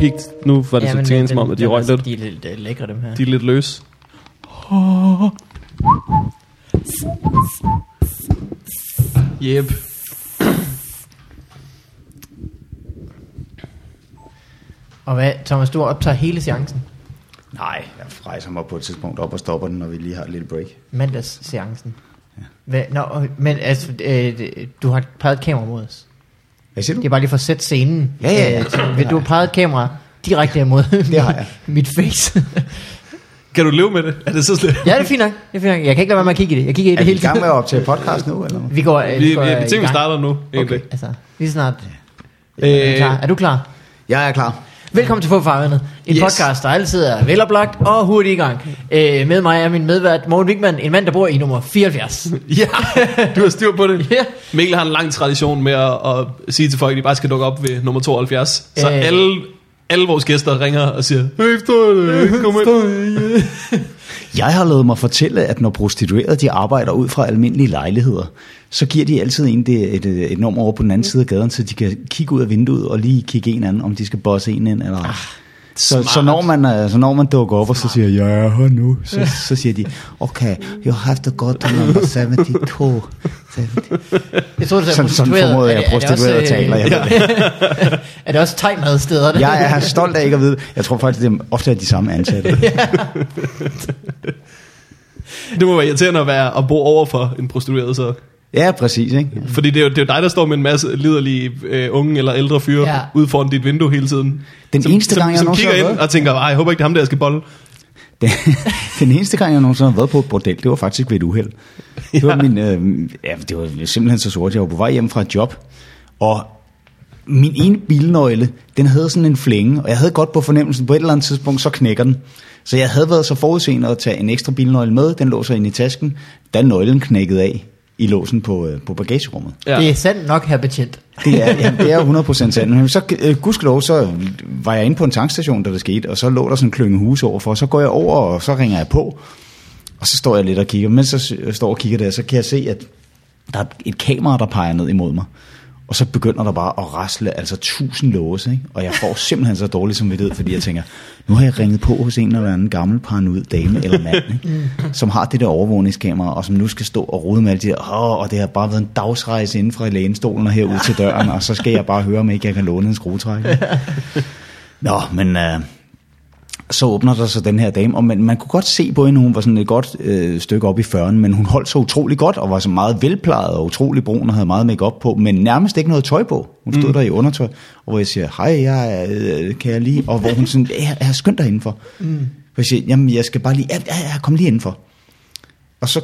gik, nu var det ja, så tænkt som om, at de røg lidt. De er lidt uh, lækre, dem her. De er lidt løs. Yep. Og hvad, Thomas, du optager hele seancen? Nej, jeg rejser mig på et tidspunkt op og stopper den, når vi lige har et lille break. Mandagsseancen. Ja. Hvad, nå, men altså, øh, du har peget kamera mod os. Hvad siger du? Det er bare lige for at sætte scenen. Ja, ja, ja. Øh, vil du har peget kamera direkte imod Det har jeg. mit face. Kan du leve med det? Er det så slet? ja, det er fint nok. Det er fint nok. Jeg kan ikke lade være med at kigge i det. Jeg kigger i det Er vi hele i gang tiden. med at optage podcast nu, eller? Vi går, øh, Vi, vi, går, vi, øh, vi starter nu, egentlig. Okay, altså, lige snart. Er, du Øh, klar? er du klar? Jeg er klar. Velkommen til Forfarvandet. En Yes. podcast, der altid er veloplagt og hurtigt i gang. Øh, med mig er min medvært Morten Wigman, en mand, der bor i nummer 74. Ja, du har styr på det. Ja. Mikkel har en lang tradition med at, at sige til folk, at de bare skal dukke op ved nummer 72. Så Øh. alle, alle vores gæster ringer og siger, Hey, det, kom ind. Jeg har lavet mig fortælle, at når prostituerede de arbejder ud fra almindelige lejligheder, så giver de altid en det, et, et, et nummer over på den anden side af gaden, så de kan kigge ud af vinduet og lige kigge en anden, om de skal bosse en ind eller ej. Så, smart. så, når man, øh, så når man dukker op og så siger, jeg er her nu, så, så siger de, okay, you have to go to number 72. 70. Jeg tror, det er Sådan, sådan prostitueret. formoder jeg, det- er det også, prostituerede øh, taler. Jeg, ved det. Er det også tegmad steder? jeg er stolt af ikke at vide. Jeg tror faktisk, det er ofte er de samme ansatte. Det må være irriterende at, være, at bo over for en prostitueret, så. Ja, præcis. Ikke? Fordi det er, jo, det er jo dig, der står med en masse liderlige øh, unge eller ældre fyre Ja. ja. ude foran dit vindue hele tiden. Den som, eneste som, gang, jeg som nogensinde kigger har ind og tænker, "Ej, jeg håber ikke, det er ham der, jeg skal bolle. Den, den eneste gang, jeg nogensinde har været på et bordel, det var faktisk ved et uheld. Det var, min, øh, ja, det var simpelthen så sort. Jeg var på vej hjem fra et job, og min ene bilnøgle, den havde sådan en flænge, og jeg havde godt på fornemmelsen, på et eller andet tidspunkt, så knækker den. Så jeg havde været så forudseende at tage en ekstra bilnøgle med, den lå så inde i tasken, da nøglen knækkede af i låsen på, øh, på bagagerummet. Ja. Det er sandt nok, her betjent. Det er, det er 100% sandt. Men så, øh, gudskelov, så var jeg inde på en tankstation, da det skete, og så lå der sådan en klynge hus overfor. Så går jeg over, og så ringer jeg på, og så står jeg lidt og kigger. Mens så står og kigger der, så kan jeg se, at der er et kamera, der peger ned imod mig. Og så begynder der bare at rasle, altså tusind låse, ikke? Og jeg får simpelthen så dårlig samvittighed, fordi jeg tænker, nu har jeg ringet på hos en eller anden gammel paranoid dame eller mand, ikke? som har det der overvågningskamera, og som nu skal stå og rode med alt det der, Åh, og det har bare været en dagsrejse inden fra lænestolen og herud til døren, og så skal jeg bare høre, om ikke jeg kan låne en skruetrækker. Nå, men øh, så åbner der så den her dame, og man, man kunne godt se på hende, hun var sådan et godt øh, stykke op i 40'erne, men hun holdt så utrolig godt, og var så meget velplejet og utrolig brun, og havde meget makeup på, men nærmest ikke noget tøj på. Hun stod mm. der i undertøj, og hvor jeg siger, hej, jeg, øh, kan jeg lige, og hvor hun sådan, jeg, jeg har skyndt dig indenfor. Mm. Og jeg siger, jamen jeg skal bare lige, ja, ja, ja, kom lige indenfor. Og så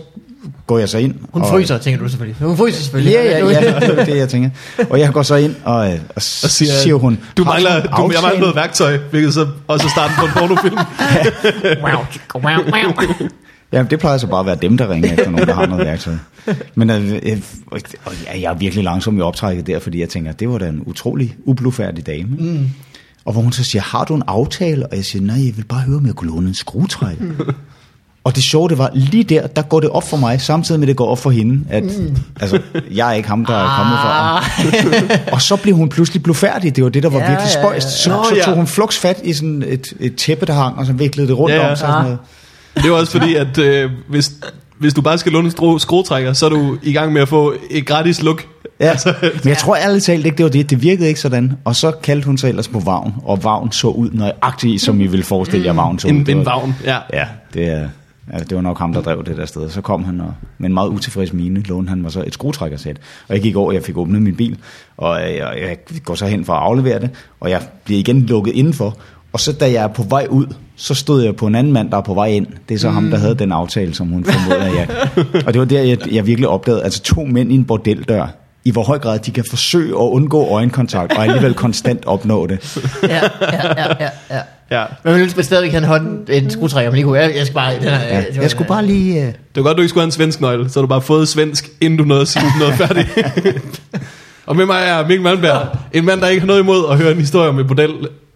går jeg så ind. Hun og, fryser, tænker du selvfølgelig. Hun fryser selvfølgelig. Ja, ja, ja, det er det, jeg tænker. Og jeg går så ind, og, øh, og Og siger, siger, hun, du "Har mangler, du, jeg mangler aftale?" noget værktøj, hvilket så også er starten på en pornofilm. Wow, wow, wow. Ja, det plejer så bare at være dem, der ringer efter nogen, der har noget værktøj. Men øh, øh, og jeg er virkelig langsom i optrækket der, fordi jeg tænker, det var da en utrolig ublufærdig dame. Mm. Og hvor hun så siger, har du en aftale? Og jeg siger, nej, jeg vil bare høre, om jeg kunne låne en skruetrækker. Mm. Og det sjove, det var lige der, der går det op for mig, samtidig med det går op for hende, at mm. altså, jeg er ikke ham, der er kommet fra. og så blev hun pludselig blufærdig, det var det, der var Ja, virkelig spøjst. Så, Nå, så ja. tog hun flux fat i sådan et, et tæppe, der hang, og så viklede det rundt Ja, ja. om sig. Sådan noget. Det er jo også fordi, at øh, hvis, hvis du bare skal låne en skru- skruetrækker, så er du i gang med at få et gratis look. Ja, men jeg tror ærligt talt ikke, det var det. Det virkede ikke sådan. Og så kaldte hun sig ellers på Vagn, og Vagn så ud nøjagtigt, som I vil forestille jer, Vagn så ud. En, en var- vagn, ja. Ja, det, er, det var nok ham, der drev det der sted. Så kom han og, med en meget utilfreds mine, lånte han mig så et skruetrækkersæt. Og jeg gik over, jeg fik åbnet min bil, og jeg, jeg går så hen for at aflevere det, og jeg bliver igen lukket indenfor. Og så da jeg er på vej ud, så stod jeg på en anden mand, der er på vej ind. Det er så mm. ham, der havde den aftale, som hun formodede, at jeg... Og det var der, jeg, jeg virkelig opdagede, altså to mænd i en bordeldør, i hvor høj grad de kan forsøge at undgå øjenkontakt, og alligevel konstant opnå det. Ja, ja, ja, ja, ja. Ja. Men man ønsker stadigvæk have en hånd, en skruetrækker, men lige kunne, jeg, jeg skal bare... Den her, Ja, jeg skulle bare lige... Uh... Det var godt, du ikke skulle have en svensk nøgle, så du bare fået svensk, inden du nåede at sige noget færdigt. og med mig er Mikkel Malmberg, en mand, der ikke har noget imod at høre en historie om et bordel,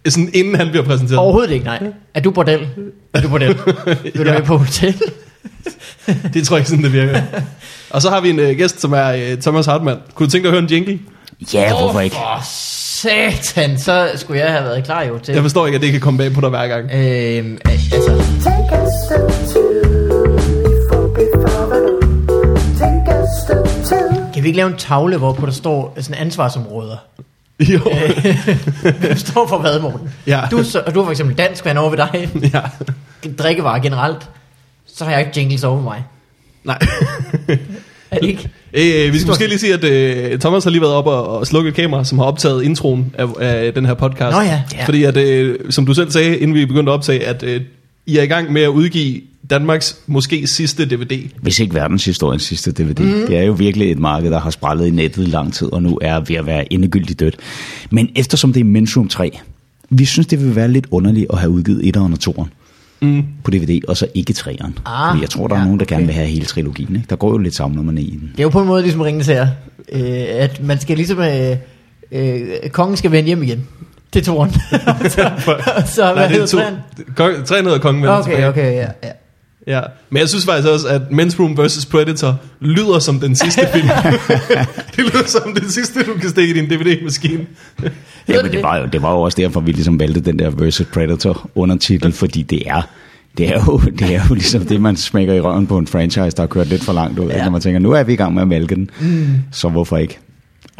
sådan inden han bliver præsenteret. Overhovedet ikke, nej. Er du bordel? Er du bordel? Vil du Ja. være på hotel? Det tror jeg ikke sådan, det virker. Og så har vi en uh, gæst, som er uh, Thomas Hartmann. Kunne du tænke dig at høre en jingle? Ja, hvorfor ikke? For Satan, så skulle jeg have været klar jo til. Jeg forstår ikke, at det kan komme bag på dig hver gang. Øhm, altså, Take kan vi ikke lave en tavle, hvor på der står sådan ansvarsområder? Jo. Hvem står for hvad, Morten? Ja. Du, så, du er for eksempel dansk vand over ved dig. ja. Drikkevarer generelt. Så har jeg ikke jingles over mig. Nej. Er det ikke? Øh, vi skal måske lige sige, at øh, Thomas har lige været op og, og slukket et kamera, som har optaget introen af, af den her podcast. Nå ja, ja. Fordi at, øh, som du selv sagde, inden vi begyndte at optage, at øh, I er i gang med at udgive Danmarks måske sidste DVD. Hvis ikke verdenshistoriens sidste DVD. Mm. Det er jo virkelig et marked, der har sprællet i nettet i lang tid, og nu er ved at være endegyldigt dødt. Men eftersom det er Men's 3, vi synes, det vil være lidt underligt at have udgivet 1'eren og 2'eren mm. på DVD, og så ikke 3'eren. Ah, Fordi jeg tror, der er ja, nogen, der okay. gerne vil have hele trilogien. Ikke? Der går jo lidt er i den. Det er jo på en måde ligesom ringende her. Øh, at man skal ligesom... Øh, øh, kongen skal vende hjem igen. Til toren. så, så hvad hedder træen? Kong, træen hedder Kongen vender Okay, tilbage. okay, ja, ja. Ja. Men jeg synes faktisk også, at Men's Room vs. Predator lyder som den sidste film. det lyder som den sidste, du kan stikke i din DVD-maskine. Ja, men det var, jo, det var jo også derfor, vi ligesom valgte den der Versus Predator undertitel, fordi det er, det er, jo, det er jo ligesom det, man smækker i røven på en franchise, der har kørt lidt for langt ud. Ja. Når man tænker, nu er vi i gang med at mælke den, mm. så hvorfor ikke?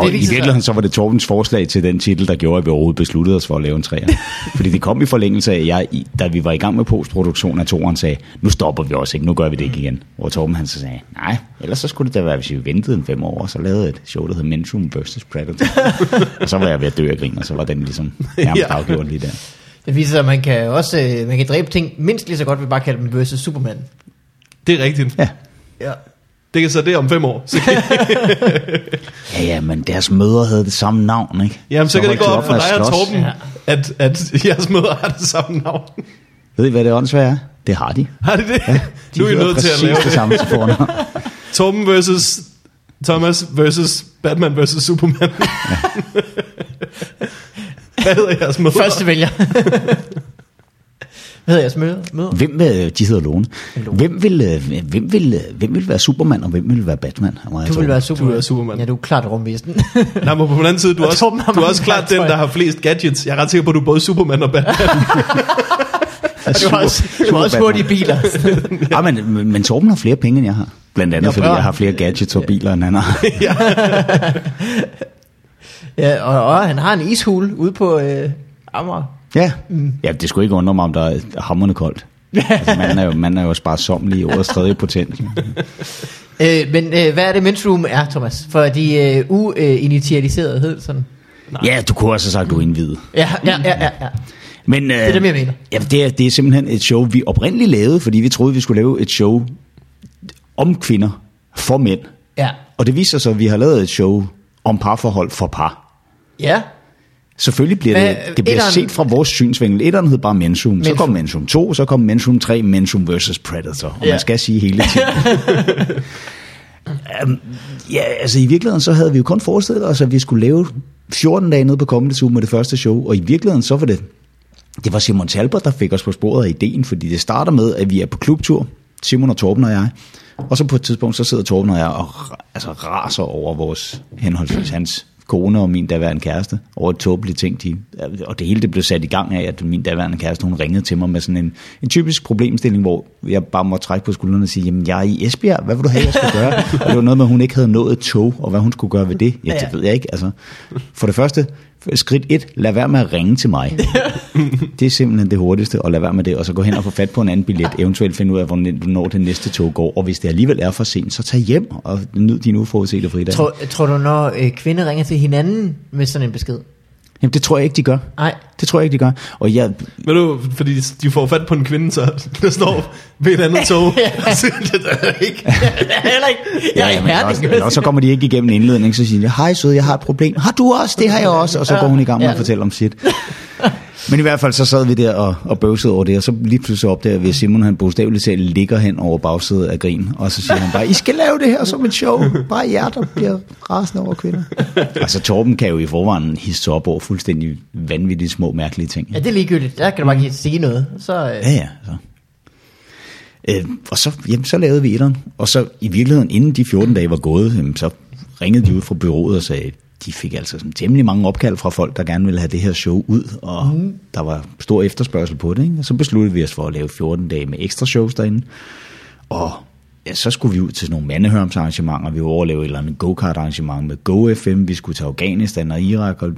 Og i viser sig- virkeligheden så var det Torbens forslag til den titel, der gjorde, at vi overhovedet besluttede os for at lave en træer. Fordi det kom i forlængelse af, at jeg, i- da vi var i gang med postproduktion af toren, sagde, nu stopper vi også ikke, nu gør vi det ikke igen. Hvor Torben han så sagde, nej, ellers så skulle det da være, hvis vi ventede en fem år, og så lavede et show, der hed Mentum vs. Predator. og så var jeg ved at dø af grin, og så var den ligesom nærmest Ja. afgjort lige der. Det viser sig, at man kan også øh, man kan dræbe ting mindst lige så godt, vi bare kalde dem versus Superman. Det er rigtigt. Ja. Ja. Det kan så det om fem år. Så kan, Ja, ja, men deres mødre havde det samme navn, ikke? jamen, så kan det gå de op for dig og. Torben, Ja. at, at jeres mødre har det samme navn. Ved I, hvad det åndsvær er? Det har de. Har det det? Ja, nu er I nødt til at lave det det. samme til fornavn. Torben versus Thomas versus Batman versus Superman. Hvad hedder jeres mødre? Første vælger. Hvad hedder jeres møder? møder? Hvem, øh, de hedder Lone. Lone. Hvem vil, øh, hvem, vil, øh, hvem vil være Superman, og hvem vil være Batman? Du vil være Superman. Du er Superman. Ja, du er klart rummisten. Nej, men på den anden side, du er Og også, du er også klart den, der har flest gadgets. Jeg er ret sikker på, at du er både Superman og Batman. Og du har også, du har også hurtige biler. ja, men, men, men Torben har flere penge, end jeg har. Blandt andet, Ja, fordi jeg har flere gadgets og biler, end han har. ja, og, og, han har en ishul ude på øh, Amager. Ja. ja, det skulle ikke undre mig, om der er hammerne koldt. altså, man er jo, man er jo sparsomlig i ordets tredje potens. Øh, men øh, hvad er det, Men's Room er, Thomas? For de øh, uinitialiserede hed det sådan. Ja, du kunne også have sagt, du er indvidet. Ja, ja, ja, ja. ja. Men, øh, det er dem, jeg mener. Ja, det, er, det er simpelthen et show, vi oprindeligt lavede, fordi vi troede, vi skulle lave et show om kvinder for mænd. Ja. Og det viser sig, at vi har lavet et show om parforhold for par. Ja. Selvfølgelig bliver Hvad- det, det bliver etteren- set fra vores synsvinkel. Etteren hed bare Mensum, så Mensum. kom Mensum 2, så kom Mensum 3, Mensum vs. Predator. Og Ja. man skal sige hele tiden. um, ja, altså i virkeligheden så havde vi jo kun forestillet os, at vi skulle lave 14 dage nede på Comedy Zoo med det første show, og i virkeligheden så var det, det var Simon Talbot, der fik os på sporet af ideen, fordi det starter med, at vi er på klubtur, Simon og Torben og jeg, og så på et tidspunkt, så sidder Torben og jeg og altså, raser over vores henholdsvis hans kone og min daværende kæreste over et tåbeligt ting. De, og det hele det blev sat i gang af, at min daværende kæreste, hun ringede til mig med sådan en, en typisk problemstilling, hvor jeg bare må trække på skuldrene og sige, jamen jeg er i Esbjerg, hvad vil du have, jeg skal gøre? og det var noget med, at hun ikke havde nået et tog, og hvad hun skulle gøre ved det. Ja, det ved jeg ikke. Altså, for det første, skridt et, lad være med at ringe til mig. Det er simpelthen det hurtigste, at lade være med det, og så gå hen og få fat på en anden billet, eventuelt finde ud af, hvornår det næste tog går, og hvis det alligevel er for sent, så tag hjem og nyd din uforudsete fridag. Tror, tror du, når øh, kvinder ringer til hinanden med sådan en besked? Jamen, det tror jeg ikke, de gør. Nej. Det tror jeg ikke, de gør. Og jeg, Men du, fordi de får fat på en kvinde, så der står ved et andet tog. Så det er ikke. Heller ikke. Jeg er men ja, også, også så kommer de ikke igennem indledning, så siger de, hej søde, jeg har et problem. Har du også? Det har jeg også. Og så går hun i gang med Ja. at fortælle om sit. Men i hvert fald så sad vi der og, og bøvsede over det, og så lige pludselig opdager vi, at Simon han bogstaveligt talt ligger hen over bagsædet af grin, og så siger han bare, I skal lave det her som et show. Bare jer, der bliver rasende over kvinder. altså Torben kan jo i forvejen hisse op over fuldstændig vanvittigt små mærkelige ting. Ja, det er ligegyldigt. Der kan du bare ikke sige noget. Så, øh, Ja, ja. Så. Øh, og så, jamen, så lavede vi etteren. Og så i virkeligheden, inden de 14 dage var gået, jamen, så ringede de ud fra byrådet og sagde, de fik altså sådan temmelig mange opkald fra folk, der gerne ville have det her show ud, og mm. der var stor efterspørgsel på det. Ikke? Og så besluttede vi os for at lave 14 dage med ekstra shows derinde. Og ja, så skulle vi ud til sådan nogle mandehørmsarrangementer. Vi var over at lave et eller andet go-kart arrangement med GoFM. Vi skulle til Afghanistan og Irak, og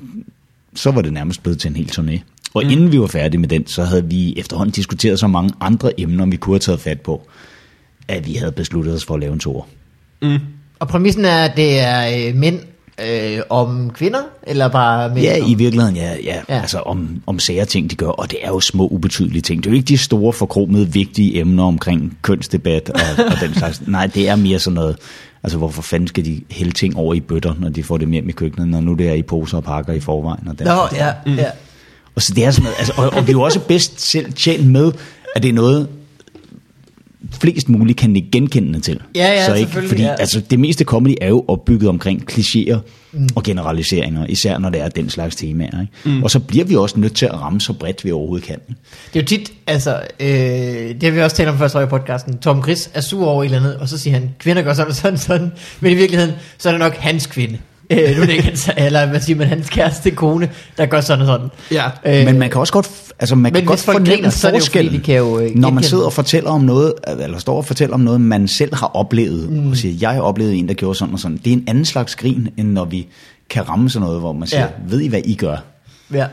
så var det nærmest blevet til en hel turné. Og mm. inden vi var færdige med den, så havde vi efterhånden diskuteret så mange andre emner, vi kunne have taget fat på, at vi havde besluttet os for at lave en tur. Og præmissen er, at det er øh, mænd øh, om kvinder, eller bare mænd Ja, i virkeligheden, ja, ja, Ja. altså om, om sære ting, de gør, og det er jo små, ubetydelige ting. Det er jo ikke de store, forkromede, vigtige emner omkring kønsdebat og, og den slags. Nej, det er mere sådan noget, altså hvorfor fanden skal de hælde ting over i bøtter, når de får det hjem i køkkenet, når nu det er i poser og pakker i forvejen. Og den Nå, ja, mm. ja. Og så det er sådan noget, altså, og, og vi er jo også bedst selv tjent med, at det er noget, flest muligt kan ikke genkende til. Ja, ja, så ikke, fordi ja. altså, det meste comedy er jo opbygget omkring klichéer mm. og generaliseringer, især når det er den slags temaer. Ikke? Mm. Og så bliver vi også nødt til at ramme så bredt vi overhovedet kan. Det er jo tit, altså, øh, det har vi også talt om før så i podcasten. Tom Chris er sur over et eller andet, og så siger han, kvinder gør sådan sådan, sådan. Men i virkeligheden, så er det nok hans kvinde. Øh, nu er det ikke hans, eller hvad siger man, hans kæreste kone, der gør sådan og sådan. Ja. Øh, Men man kan også godt, altså man men kan godt fornemme fordi, forskellen, de kan jo, øh, når man sidder og fortæller om noget, eller står og fortæller om noget, man selv har oplevet, mm. og siger, jeg har oplevet en, der gjorde sådan og sådan. Det er en anden slags grin, end når vi kan ramme sådan noget, hvor man siger, ja. ved I, hvad I gør? Ja.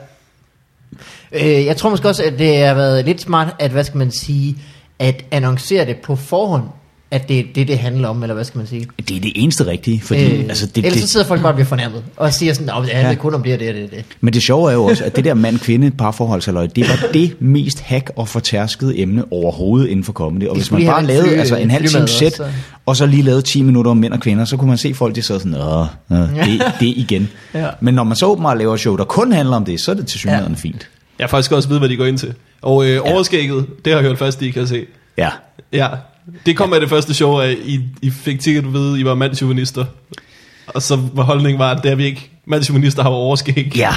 Øh, jeg tror måske også, at det har været lidt smart, at, hvad skal man sige, at annoncere det på forhånd, at det er det, det handler om, eller hvad skal man sige. Det er det eneste rigtige, fordi øh, altså det, ellers så det, sidder folk bare og bliver fornærmet, og siger sådan, at det handler Ja. kun om det og det og det. det. Men det sjove er jo også, at det der mand-kvinde parforholdsaløj, det var det mest hack og fortærskede emne overhovedet inden for comedy. Og De hvis man bare lavede fly- altså en halv time sæt, så- og så lige lavede 10 minutter om mænd og kvinder, så kunne man se folk, de sad sådan, åh, det, det igen. Ja. Men når man så åbenbart laver et show, der kun handler om det, så er det til synligheden Ja. fint. Jeg har faktisk også vide, hvad de går ind til. Og øh, overskægget, det har jeg hørt først, I kan se. Ja. Ja, det kom af det første show, at I, I fik at vide, at I var mandsjuvenister. Og så var holdningen var, at det er vi ikke. Mandsjuvenister har overskæg. Ja,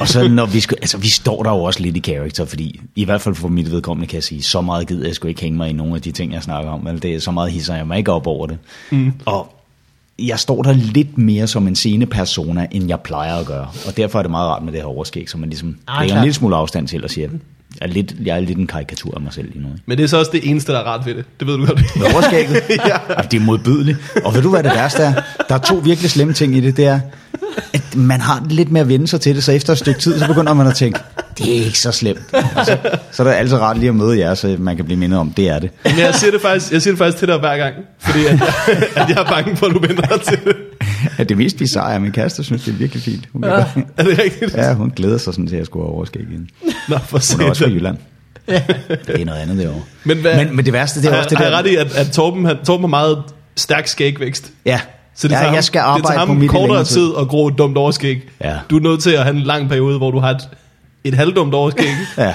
og så når vi skal, altså vi står der jo også lidt i character, fordi i hvert fald for mit vedkommende kan jeg sige, så meget gider jeg sgu ikke hænge mig i nogle af de ting, jeg snakker om, eller det er så meget hisser jeg mig ikke op over det. Mm. Og jeg står der lidt mere som en scene persona, end jeg plejer at gøre, og derfor er det meget rart med det her overskæg, som man ligesom Ah, lægger en lille smule afstand til og siger, jeg er lidt, jeg er lidt en karikatur af mig selv lige nu. ikke? Men det er så også det eneste, der er rart ved det. Det ved du godt. Med overskægget? ja. Det er modbydeligt. Og ved du, hvad det værste er? Der er to virkelig slemme ting i det. Det er, at man har lidt med at vende sig til det, så efter et stykke tid, så begynder man at tænke, det er ikke så slemt. Så, så er det altid rart lige at møde jer, så man kan blive mindet om, det er det. Men jeg siger det faktisk, jeg siger det faktisk til dig hver gang. Fordi at jeg, at jeg er bange for, at du vender dig til det. Ja, det mest bizarre er, min kæreste synes, det er virkelig fint. Hun, ja. Er det rigtigt? ja, hun glæder sig sådan til, at jeg skulle overskæg igen. Nå, for Hun er også fra. Jylland. Det er noget andet derovre. Men, hvad, Men, men det værste, det er har, også det der... jeg ret i, at, at Torben, han, Torben har meget stærk skægvækst. Ja, Så det ja tager ham, jeg skal det arbejde tager ham på mit kortere tid at gro et dumt overskæg. Ja. Du er nødt til at have en lang periode, hvor du har et, et halvdumt overskæg. Ja.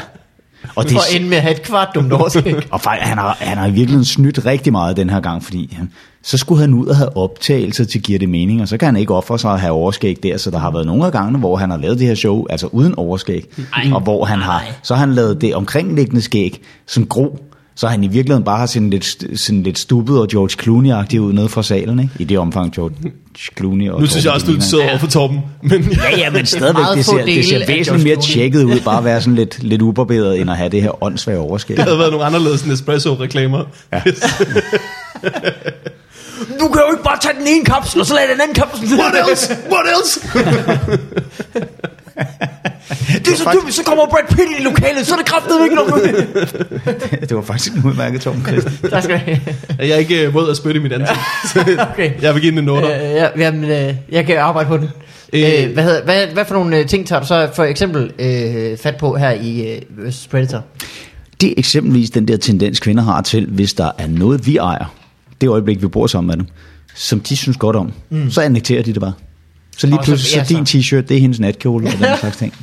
Og det For at ende med at have et kvart dumt overskæg. Og faktisk, han har, han har i virkeligheden snydt rigtig meget den her gang, fordi han, så skulle han ud og have optagelser til Giver det mening, og så kan han ikke ofre sig at have overskæg der, så der har været nogle af gangene, hvor han har lavet det her show, altså uden overskæg, Ej. og hvor han har, så har han lavet det omkringliggende skæg som gro, så han i virkeligheden bare har sådan lidt, sådan lidt stubbet og George Clooney-agtig ud nede fra salen, ikke? I det omfang George Clooney og Nu synes jeg også, du er sød over for Torben. Men Ja, ja, men stadigvæk, det ser, det ser væsentligt mere tjekket ud, bare at være sådan lidt, lidt ubarberet, end at have det her åndssvage overskæg. det havde været nogle anderledes Nespresso-reklamer. Ja. Du kan jo ikke bare tage den ene kapsel, og så lade den anden kapsel. What else? What else? Det er så dumt, så kommer Brad Pitt ind i lokalet, så er det kraftedeme ikke noget. det var faktisk en udmærket Tom Christen. Der skal jeg. Jeg er ikke øh, våd at spytte i mit ansigt. Okay. jeg vil give den en noter. Øh, ja, jamen, øh, jeg kan arbejde på den. Øh. Øh, hvad, hedder, hvad, hvad for nogle øh, ting tager du så for eksempel øh, fat på her i øh, Predator? Det er eksempelvis den der tendens, kvinder har til, hvis der er noget, vi ejer, det øjeblik, vi bor sammen med dem, som de synes godt om, mm. så annekterer de det bare. Så lige pludselig, så, ja, så din t-shirt, det er hendes natkjole og den slags ting.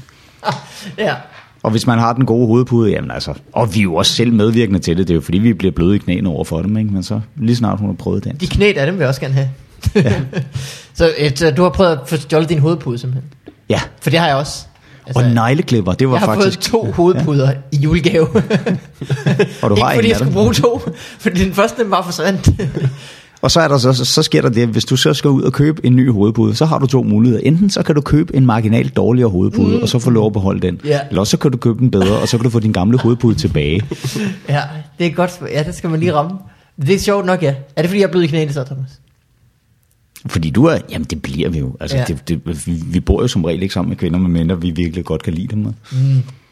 Ja. Og hvis man har den gode hovedpude, jamen altså, og vi er jo også selv medvirkende til det, det er jo fordi, vi bliver bløde i knæene over for dem, ikke? men så lige snart hun har prøvet den. De knæ der, dem vil jeg også gerne have. så, øh, så du har prøvet at få stjålet din hovedpude simpelthen? Ja, For det har jeg også. og negleklipper, det var jeg har faktisk... fået to hovedpuder i julegave. Og du Ikke har fordi en jeg skulle bruge to, fordi den første den bare forsvandt. Og så, er der så, så, sker der det, hvis du så skal ud og købe en ny hovedpude, så har du to muligheder. Enten så kan du købe en marginalt dårligere hovedpude, mm. og så få lov at beholde den. Ja. Eller også så kan du købe den bedre, og så kan du få din gamle hovedpude tilbage. Ja, det er godt. Ja, det skal man lige ramme. Det er sjovt nok, ja. Er det fordi, jeg er blevet i knæene så, Thomas? Fordi du er, jamen det bliver vi jo. Altså, Ja. det, det, vi, vi bor jo som regel ikke sammen med kvinder, medmindre vi virkelig godt kan lide dem. Mm,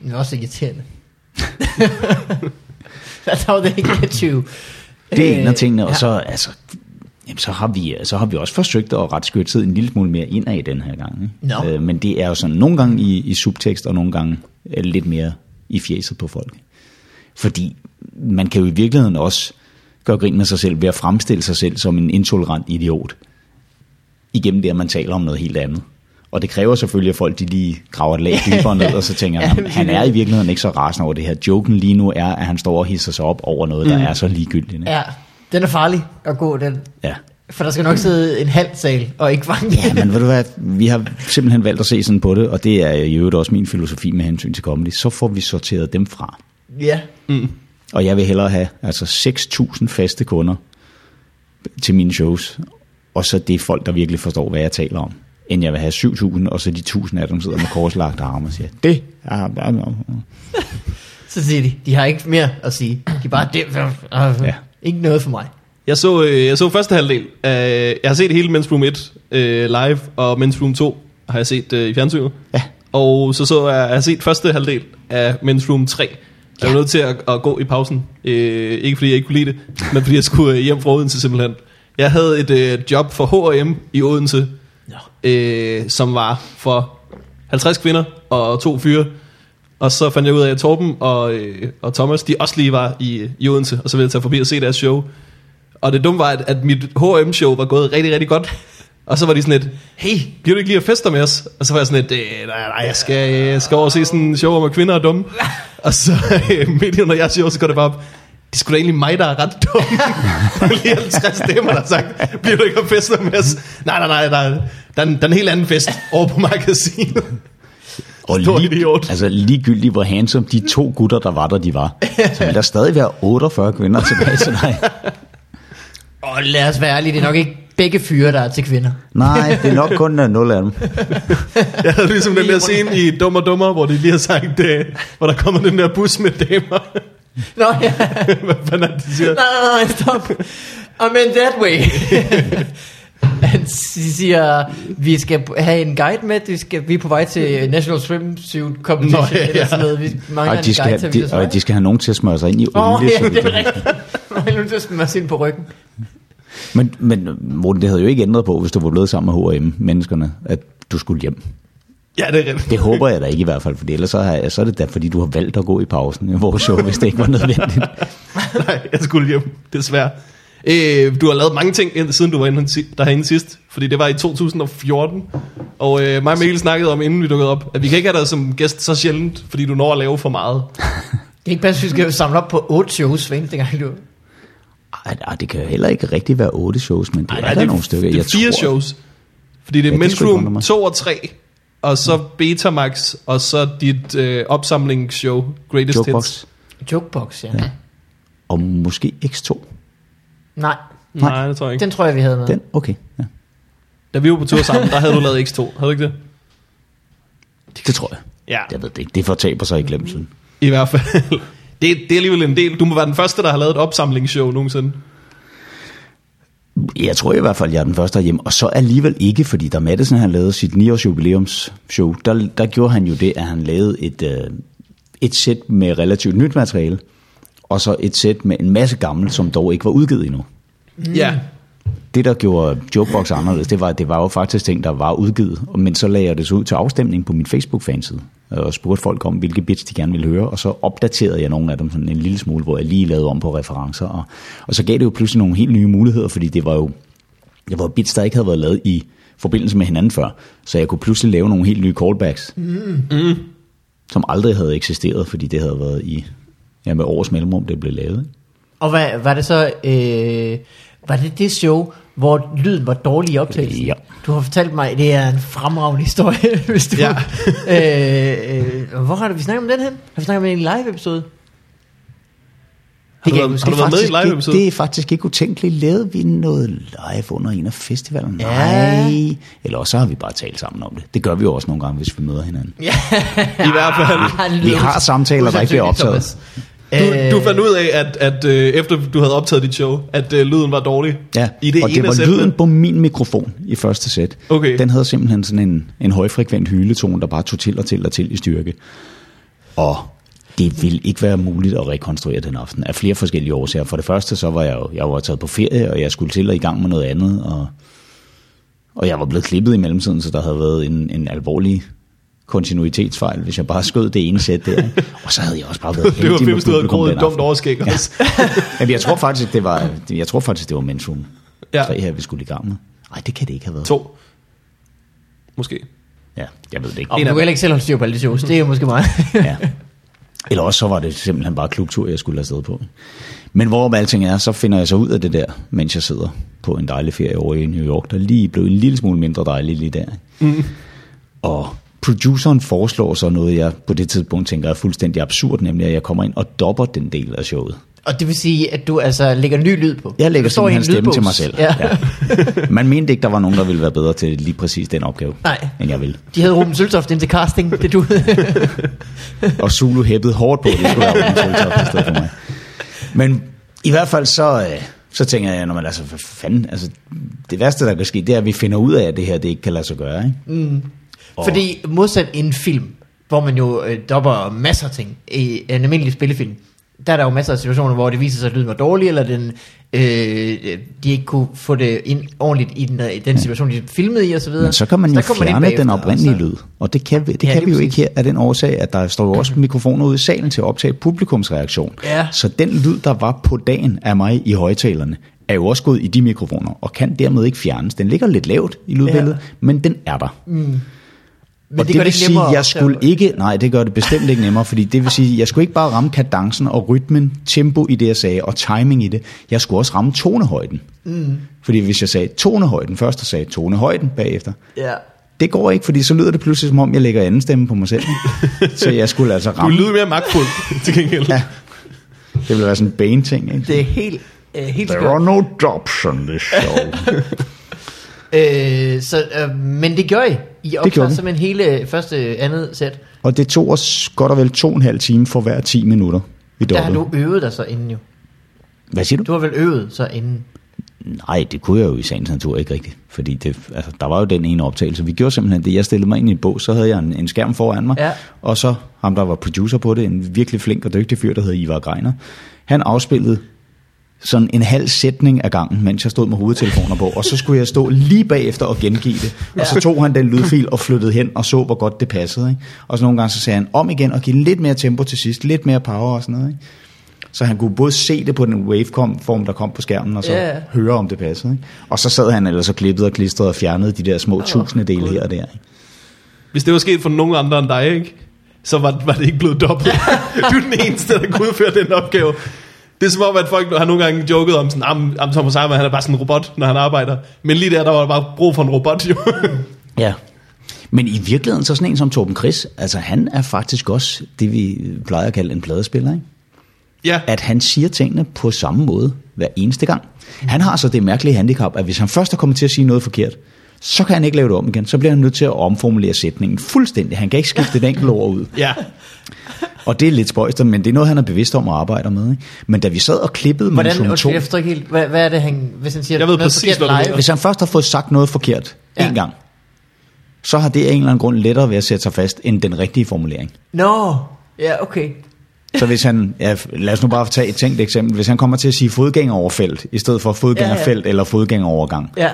det er også irriterende. That's how they get you. Det er en af tingene, og ja. så, altså, jamen, så, har vi, så har vi også forsøgt at rette skørtid en lille smule mere indad i den her gang. Ikke? Nå. Øh, men det er jo sådan nogle gange i, i subtekst, og nogle gange øh, lidt mere i fjeset på folk. Fordi man kan jo i virkeligheden også gøre grin med sig selv ved at fremstille sig selv som en intolerant idiot. Igennem det, at man taler om noget helt andet. Og det kræver selvfølgelig, at folk de lige graver et lag dybere ned, og så tænker det han er i virkeligheden ikke så rasende over det her. Joken lige nu er, at han står og hisser sig op over noget, der er så ligegyldigt. ikke? Ja, den er farlig at gå, den. Ja. For der skal nok sidde en halv sal, og ikke mange. Ja, men ved du hvad, vi har simpelthen valgt at se sådan på det, og det er i øvrigt også min filosofi med hensyn til comedy. Så får vi sorteret dem fra. ja. Og jeg vil hellere have altså 6.000 faste kunder til mine shows, og så det er folk, der virkelig forstår, hvad jeg taler om, end jeg vil have 7.000, og så de 1.000 af dem sidder med korslagte arme og siger, det er... Så siger de, de har ikke mere at sige. De er bare, det Ja. Ikke noget for mig. Jeg så, øh, jeg så første halvdel. Af, jeg har set hele Men's Room 1 øh, live, og Men's Room 2 har jeg set øh, i fjernsynet. Ja. Og så så jeg, jeg har set første halvdel af Men's Room 3. Jeg var nødt til at, at gå i pausen. Øh, ikke fordi jeg ikke kunne lide det, men fordi jeg skulle øh, hjem fra Odense simpelthen. Jeg havde et øh, job for H&M i Odense, Nå. øh, som var for 50 kvinder og to fyre. Og så fandt jeg ud af, at Torben og, øh, og Thomas, de også lige var i, i Odense, og så ville jeg tage forbi og se deres show. Og det dumme var, at, at mit H&M-show var gået rigtig, rigtig godt. Og så var de sådan lidt, hey, bliver du ikke lige at feste med os? Og så var jeg sådan lidt, nej, nej, jeg skal, jeg skal over og se sådan en show om, at kvinder er dumme. Og så øh, midt under jeres show, så går det bare op, det skulle da egentlig mig, der er ret dum. Lige 50 stemmer, der har sagt, bliver du ikke at fester med os? Nej, nej, nej, der der, er en, der er en helt anden fest over på magasinet. Og lige, idiot. altså ligegyldigt hvor handsome de to gutter, der var der, de var, så vil der stadig være 48 kvinder tilbage til dig. Og lad os være ærlige, det er nok ikke begge fyre, der er til kvinder. Nej, det er nok kun uh, nul af dem. Jeg havde ligesom den der scene i Dummer Dummer, hvor de lige har sagt, øh, hvor der kommer den der bus med damer. Nå ja, Hvad fanden er det, de siger? nej, nej, nej, stop. I meant that way. Han siger, vi skal have en guide med, vi, skal, vi er på vej til National Swimsuit Competition, Nå, ja, eller sådan noget. Vi mangler Og de, en skal guide have, til, de, og de skal have nogen til at smøre sig ind i Åh, olie. ja, det de- er rigtigt. Nødt til at smide os ind på ryggen. Men, men Morten, det havde jo ikke ændret på, hvis du var blevet sammen med H&M-menneskerne, at du skulle hjem. Ja, det er rigtigt. Det håber jeg da ikke i hvert fald, for ellers så, har, så er det da, fordi du har valgt at gå i pausen i vores show, hvis det ikke var nødvendigt. Nej, jeg skulle hjem, desværre. Øh, du har lavet mange ting, siden du var inde, derinde sidst, fordi det var i 2014. Og øh, mig og Mikkel snakkede om, inden vi dukkede op, at vi kan ikke have dig som gæst så sjældent, fordi du når at lave for meget. Det er ikke bare, at vi skal samle op på otte shows hver eneste gang, du... Ej, ej, det kan jo heller ikke rigtig være otte shows, men det Ej, er der nogle stykker. Det er Jeg fire tror, shows. Fordi det er Ja, det Men's Room mig. 2 og 3, og så Betamax, og så dit øh, opsamlingsshow, Greatest Jokebox. Hits. Jokebox, ja. ja. Og måske X2. Nej, Nej. Nej, det tror jeg ikke. den tror jeg, vi havde med. Den? Okay. Ja. Da vi var på tur sammen, der havde du lavet X2. Havde du ikke det? Det tror jeg. Ja. Jeg ved det ikke. Det fortaber sig i glemselen. I hvert fald. Det, det er alligevel en del. Du må være den første, der har lavet et opsamlingsshow nogensinde. Jeg tror i hvert fald, jeg er den første herhjemme. Og så alligevel ikke, fordi da Madison han lavede sit 9-års jubilæumsshow, der, der gjorde han jo det, at han lavede et, øh, et sæt med relativt nyt materiale, og så et sæt med en masse gammelt, som dog ikke var udgivet endnu. Mm. Ja. Det, der gjorde Jokebox anderledes, det var, at det var jo faktisk ting, der var udgivet, men så lagde jeg det så ud til afstemning på min Facebook-fanside, og spurgte folk om, hvilke bits de gerne ville høre, og så opdaterede jeg nogle af dem sådan en lille smule, hvor jeg lige lavede om på referencer, og, og så gav det jo pludselig nogle helt nye muligheder, fordi det var jo det var bits, der ikke havde været lavet i forbindelse med hinanden før, så jeg kunne pludselig lave nogle helt nye callbacks, mm. som aldrig havde eksisteret, fordi det havde været i ja, med års mellemrum, det blev lavet. Og hvad, var det så... Øh, var det det show, hvor lyden var dårlig i optagelsen? Ja. Du har fortalt mig, at det er en fremragende historie, hvis du... Ja. øh, øh, hvor har du, vi snakket om den hen? Har vi snakket om den i en live-episode? Har du været, har du været med i live episode? det er faktisk ikke utænkeligt. Lavede vi noget live under en af festivalerne? Ja. Nej. Eller også så har vi bare talt sammen om det. Det gør vi jo også nogle gange, hvis vi møder hinanden. Ja. I hvert fald. Han Vi har samtaler, der ikke bliver optaget. Du, Øh, du fandt ud af, at, at øh, efter du havde optaget dit show, at øh, lyden var dårlig. Ja, I det og ene det var sættene. lyden på min mikrofon i første sæt. Okay. Den havde simpelthen sådan en, en højfrekvent hyletone, der bare tog til og til og til i styrke. Og det ville ikke være muligt at rekonstruere den aften af flere forskellige årsager. For det første, så var jeg jo jeg var taget på ferie, og jeg skulle til og i gang med noget andet, og, og jeg var blevet klippet i mellemtiden, så der havde været en, en alvorlig kontinuitetsfejl, hvis jeg bare skød det ene sæt der. Og så havde jeg også bare været Det var heldig med fedt, hvis du havde publikum den et dumt overskæg også. Jamen, jeg tror faktisk, det var, jeg tror faktisk, det var Mensum Ja. ja. 3 her, vi skulle i gang med. Nej, det kan det ikke have været. To. Måske. Ja, jeg ved det ikke. Og du kan heller ikke selv holde styr på alle de shows. Det er jo måske meget. Ja. Eller også så var det simpelthen bare klubtur, jeg skulle afsted på. Men hvorom alting er, så finder jeg så ud af det der, mens jeg sidder på en dejlig ferie over i New York, der lige blev en lille smule mindre dejlig lige der. Mm. Og produceren foreslår så noget, jeg på det tidspunkt tænker er fuldstændig absurd, nemlig at jeg kommer ind og dopper den del af showet. Og det vil sige, at du altså lægger ny lyd på. Jeg lægger i en simpelthen stemme til mig selv. Ja. Ja. Man mente ikke, der var nogen, der ville være bedre til lige præcis den opgave, Nej. end jeg ville. De havde Ruben Søltoft ind til casting. Det du. Og Zulu hæppede hårdt på, at det skulle være Ruben Søltoft i stedet for mig. Men i hvert fald så, øh, så tænker jeg, når man altså, hvad fanden, altså, det værste, der kan ske, det er, at vi finder ud af, at det her, det ikke kan lade sig gøre, ikke? Og- Fordi modsat en film, hvor man jo øh, dopper masser af ting i en almindelig spillefilm, der er der jo masser af situationer, hvor det viser sig, at lyden var dårlig, eller den, øh, de ikke kunne få det ind ordentligt i den, i den situation, de filmede i, og så videre. Men så kan man jo der kommer fjerne ind den oprindelige og så- lyd, og det kan vi, det Ja, kan vi jo præcis. ikke her af den årsag, at der står jo også mikrofoner ude i salen til at optage publikumsreaktion. Ja. Så den lyd, der var på dagen af mig i højtalerne, er jo også gået i de mikrofoner, og kan dermed ikke fjernes. Den ligger lidt lavt i lydbilledet, Ja. men den er der. Men og det, det, gør vil det ikke sige, nemmere jeg skulle ikke, nej, det gør det bestemt ikke nemmere, fordi det vil sige, at jeg skulle ikke bare ramme kadencen og rytmen, tempo i det, jeg sagde, og timing i det. Jeg skulle også ramme tonehøjden. Mm. Fordi hvis jeg sagde tonehøjden først, og sagde tonehøjden bagefter, Ja. det går ikke, fordi så lyder det pludselig, som om jeg lægger anden stemme på mig selv. så jeg skulle altså Du ramme. lyder mere magtfuld til gengæld. Ja. Det ville være sådan en bane-ting, ikke? Det er helt, øh, helt There skørt. are no drops on this show. Øh, så, øh, men det gør I. I gjorde optager simpelthen hele første, andet sæt. og det tog os godt og vel to og en halv time for hver 10 minutter, vi Der har du øvet dig så inden jo. Hvad siger du? Du har vel øvet så inden. Nej, det kunne jeg jo i sagens natur ikke rigtigt. Fordi det, altså, der var jo den ene optagelse. Vi gjorde simpelthen det. Jeg stillede mig ind i en bog, så havde jeg en, en skærm foran mig. Ja. Og så ham, der var producer på det, en virkelig flink og dygtig fyr, der hed Ivar Greiner. Han afspillede sådan en halv sætning af gangen, mens jeg stod med hovedtelefoner på, og så skulle jeg stå lige bagefter og gengive det. Og så tog han den lydfil og flyttede hen og så, hvor godt det passede. Ikke? Og så nogle gange så sagde han om igen og give lidt mere tempo til sidst, lidt mere power og sådan noget. Ikke? Så han kunne både se det på den waveform, der kom på skærmen, og så Ja. høre, om det passede. Ikke? Og så sad han ellers og klippede og klistrede og fjernede de der små tusinde dele her og der. Ikke? Hvis det var sket for nogen andre end dig, ikke? så var, var det ikke blevet dobbelt. du er den eneste, der kunne udføre den opgave. Det er som om, at folk har nogle gange joket om sådan, am, am Thomas Eimer, han er bare sådan en robot, når han arbejder. Men lige der, der var der bare brug for en robot, jo. Ja. Men i virkeligheden, så sådan en som Torben Chris, altså han er faktisk også det, vi plejer at kalde en pladespiller, ikke? ja, at han siger tingene på samme måde hver eneste gang. Han har så det mærkelige handicap, at hvis han først er kommet til at sige noget forkert, så kan han ikke lave det om igen. Så bliver han nødt til at omformulere sætningen fuldstændig. Han kan ikke skifte et enkelt ord ud. ja. Og det er lidt spøjst, men det er noget, han er bevidst om at arbejde med. Ikke? Men da vi sad og klippede Hvordan, undskyld, 2, jeg forstår ikke helt, hvad, hvad er det, han, hvis han siger Jeg ved noget præcis, forkert live? hvis han først har fået sagt noget forkert Ja. en gang, så har det af en eller anden grund lettere ved at sætte sig fast, end den rigtige formulering. Nå, ja, okay. Så hvis han, ja, lad os nu bare tage et tænkt eksempel, hvis han kommer til at sige fodgængeroverfelt, i stedet for fodgængerfelt eller fodgængerovergang, Ja,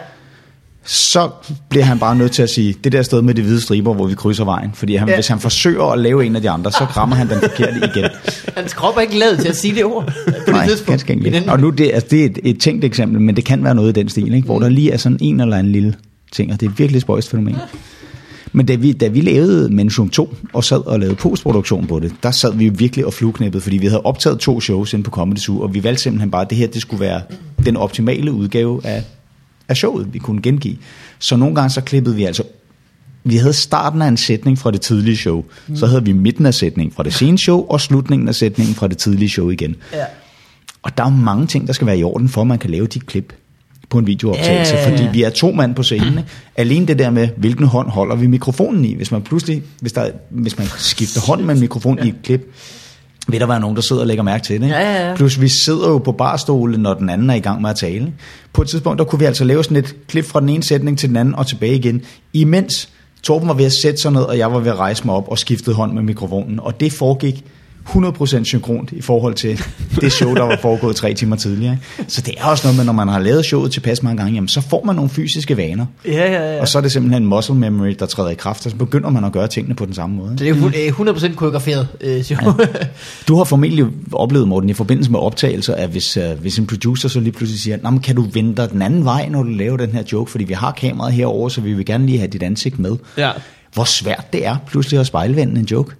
så bliver han bare nødt til at sige, det der sted med de hvide striber, hvor vi krydser vejen. Fordi han, Ja. hvis han forsøger at lave en af de andre, så rammer han den forkerte igen. hans krop er ikke lavet til at sige det ord. På det Nej, tidspunkt. ganske enkelt. Og nu, det, altså, det er et, et tænkt eksempel, men det kan være noget i den stil, ikke? hvor der lige er sådan en eller anden lille ting, og det er virkelig et spøjst fænomen. Men da vi, da vi lavede Mensum 2 og sad og lavede postproduktion på det, der sad vi jo virkelig og flueknæppede, fordi vi havde optaget to shows inde på Comedy Zoo, og vi valgte simpelthen bare, at det her det skulle være den optimale udgave af, af showet, vi kunne gengive. Så nogle gange så klippede vi altså vi havde starten af en sætning fra det tidlige show, så havde vi midten af sætningen fra det sene show, og slutningen af sætningen fra det tidlige show igen. Ja. Og der er mange ting, der skal være i orden, for at man kan lave de klip på en videooptagelse, Ja, ja, ja. fordi vi er to mand på scenen. ikke? Alene det der med, hvilken hånd holder vi mikrofonen i? Hvis man pludselig, hvis, der, hvis man skifter hånd med en mikrofon i et klip, vil der være nogen, der sidder og lægger mærke til det. ikke? Ja, ja, ja. Plus vi sidder jo på barstole, når den anden er i gang med at tale. På et tidspunkt, der kunne vi altså lave sådan et klip fra den ene sætning til den anden og tilbage igen, imens Torben var ved at sætte sig ned, og jeg var ved at rejse mig op og skiftede hånd med mikrofonen. Og det foregik 100% synkront i forhold til det show, der var foregået tre timer tidligere. ikke? Så det er også noget med, når man har lavet showet tilpas mange gange, jamen, så får man nogle fysiske vaner. Ja, ja, ja. Og så er det simpelthen muscle memory, der træder i kraft, og så begynder man at gøre tingene på den samme måde. Så det er jo fuld- øh, 100% koreograferet øh, show. Du har formentlig oplevet, Morten, i forbindelse med optagelser, at hvis, uh, hvis en producer så lige pludselig siger, Nå, men kan du vende dig den anden vej, når du laver den her joke, fordi vi har kameraet herover, så vi vil gerne lige have dit ansigt med. Ja. Hvor svært det er pludselig at spejlvende en joke.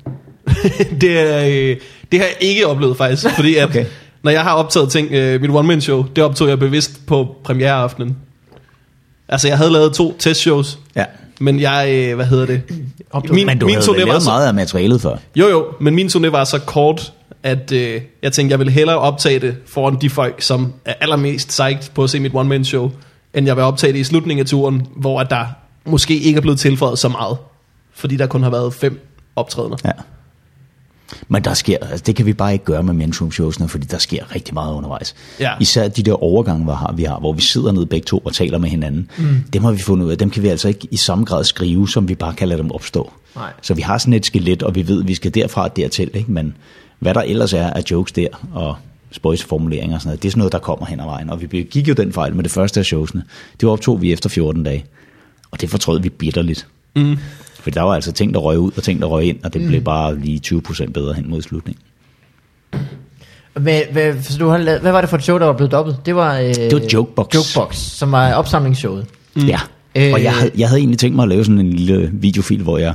det, er, øh, det har jeg ikke oplevet faktisk, fordi at, Okay. når jeg har optaget ting, øh, mit one-man-show, det optog jeg bevidst på premiereaftenen. Altså, jeg havde lavet to testshows, Ja. men jeg, øh, hvad hedder det? Optog- Men du min havde var lavet så- meget af materialet før. Jo, jo, men min turné var så kort, at øh, jeg tænkte, jeg ville hellere optage det foran de folk, som er allermest psyched på at se mit one-man-show, end jeg vil optage det i slutningen af turen, hvor at der måske ikke er blevet tilføjet så meget, fordi der kun har været fem optrædener. Ja. Men der sker, altså det kan vi bare ikke gøre med men's showsene, fordi der sker rigtig meget undervejs. Ja. Især de der overgange, vi har, vi har, hvor vi sidder nede begge to og taler med hinanden. Mm. Dem har vi fundet ud af, dem kan vi altså ikke i samme grad skrive, som vi bare kan lade dem opstå. Nej. Så vi har sådan et skelet, og vi ved, at vi skal derfra og dertil, ikke? men hvad der ellers er af jokes der, og spøjsformuleringer og sådan noget, det er sådan noget, der kommer hen ad vejen. Og vi begik jo den fejl med det første af showsene. Det optog vi efter 14 dage, og det fortrød vi bitterligt. Mm. For der var altså ting, der røg ud, og ting, der røg ind, og det mm. blev bare lige 20% bedre hen mod slutningen. Hvad, hvad, så du har lavet, hvad var det for et show, der var blevet dobbelt? Det var, øh, det var Jokebox. Jokebox, som var opsamlingsshowet. Mm. Ja, Øh. og jeg havde, jeg havde egentlig tænkt mig at lave sådan en lille videofil, hvor jeg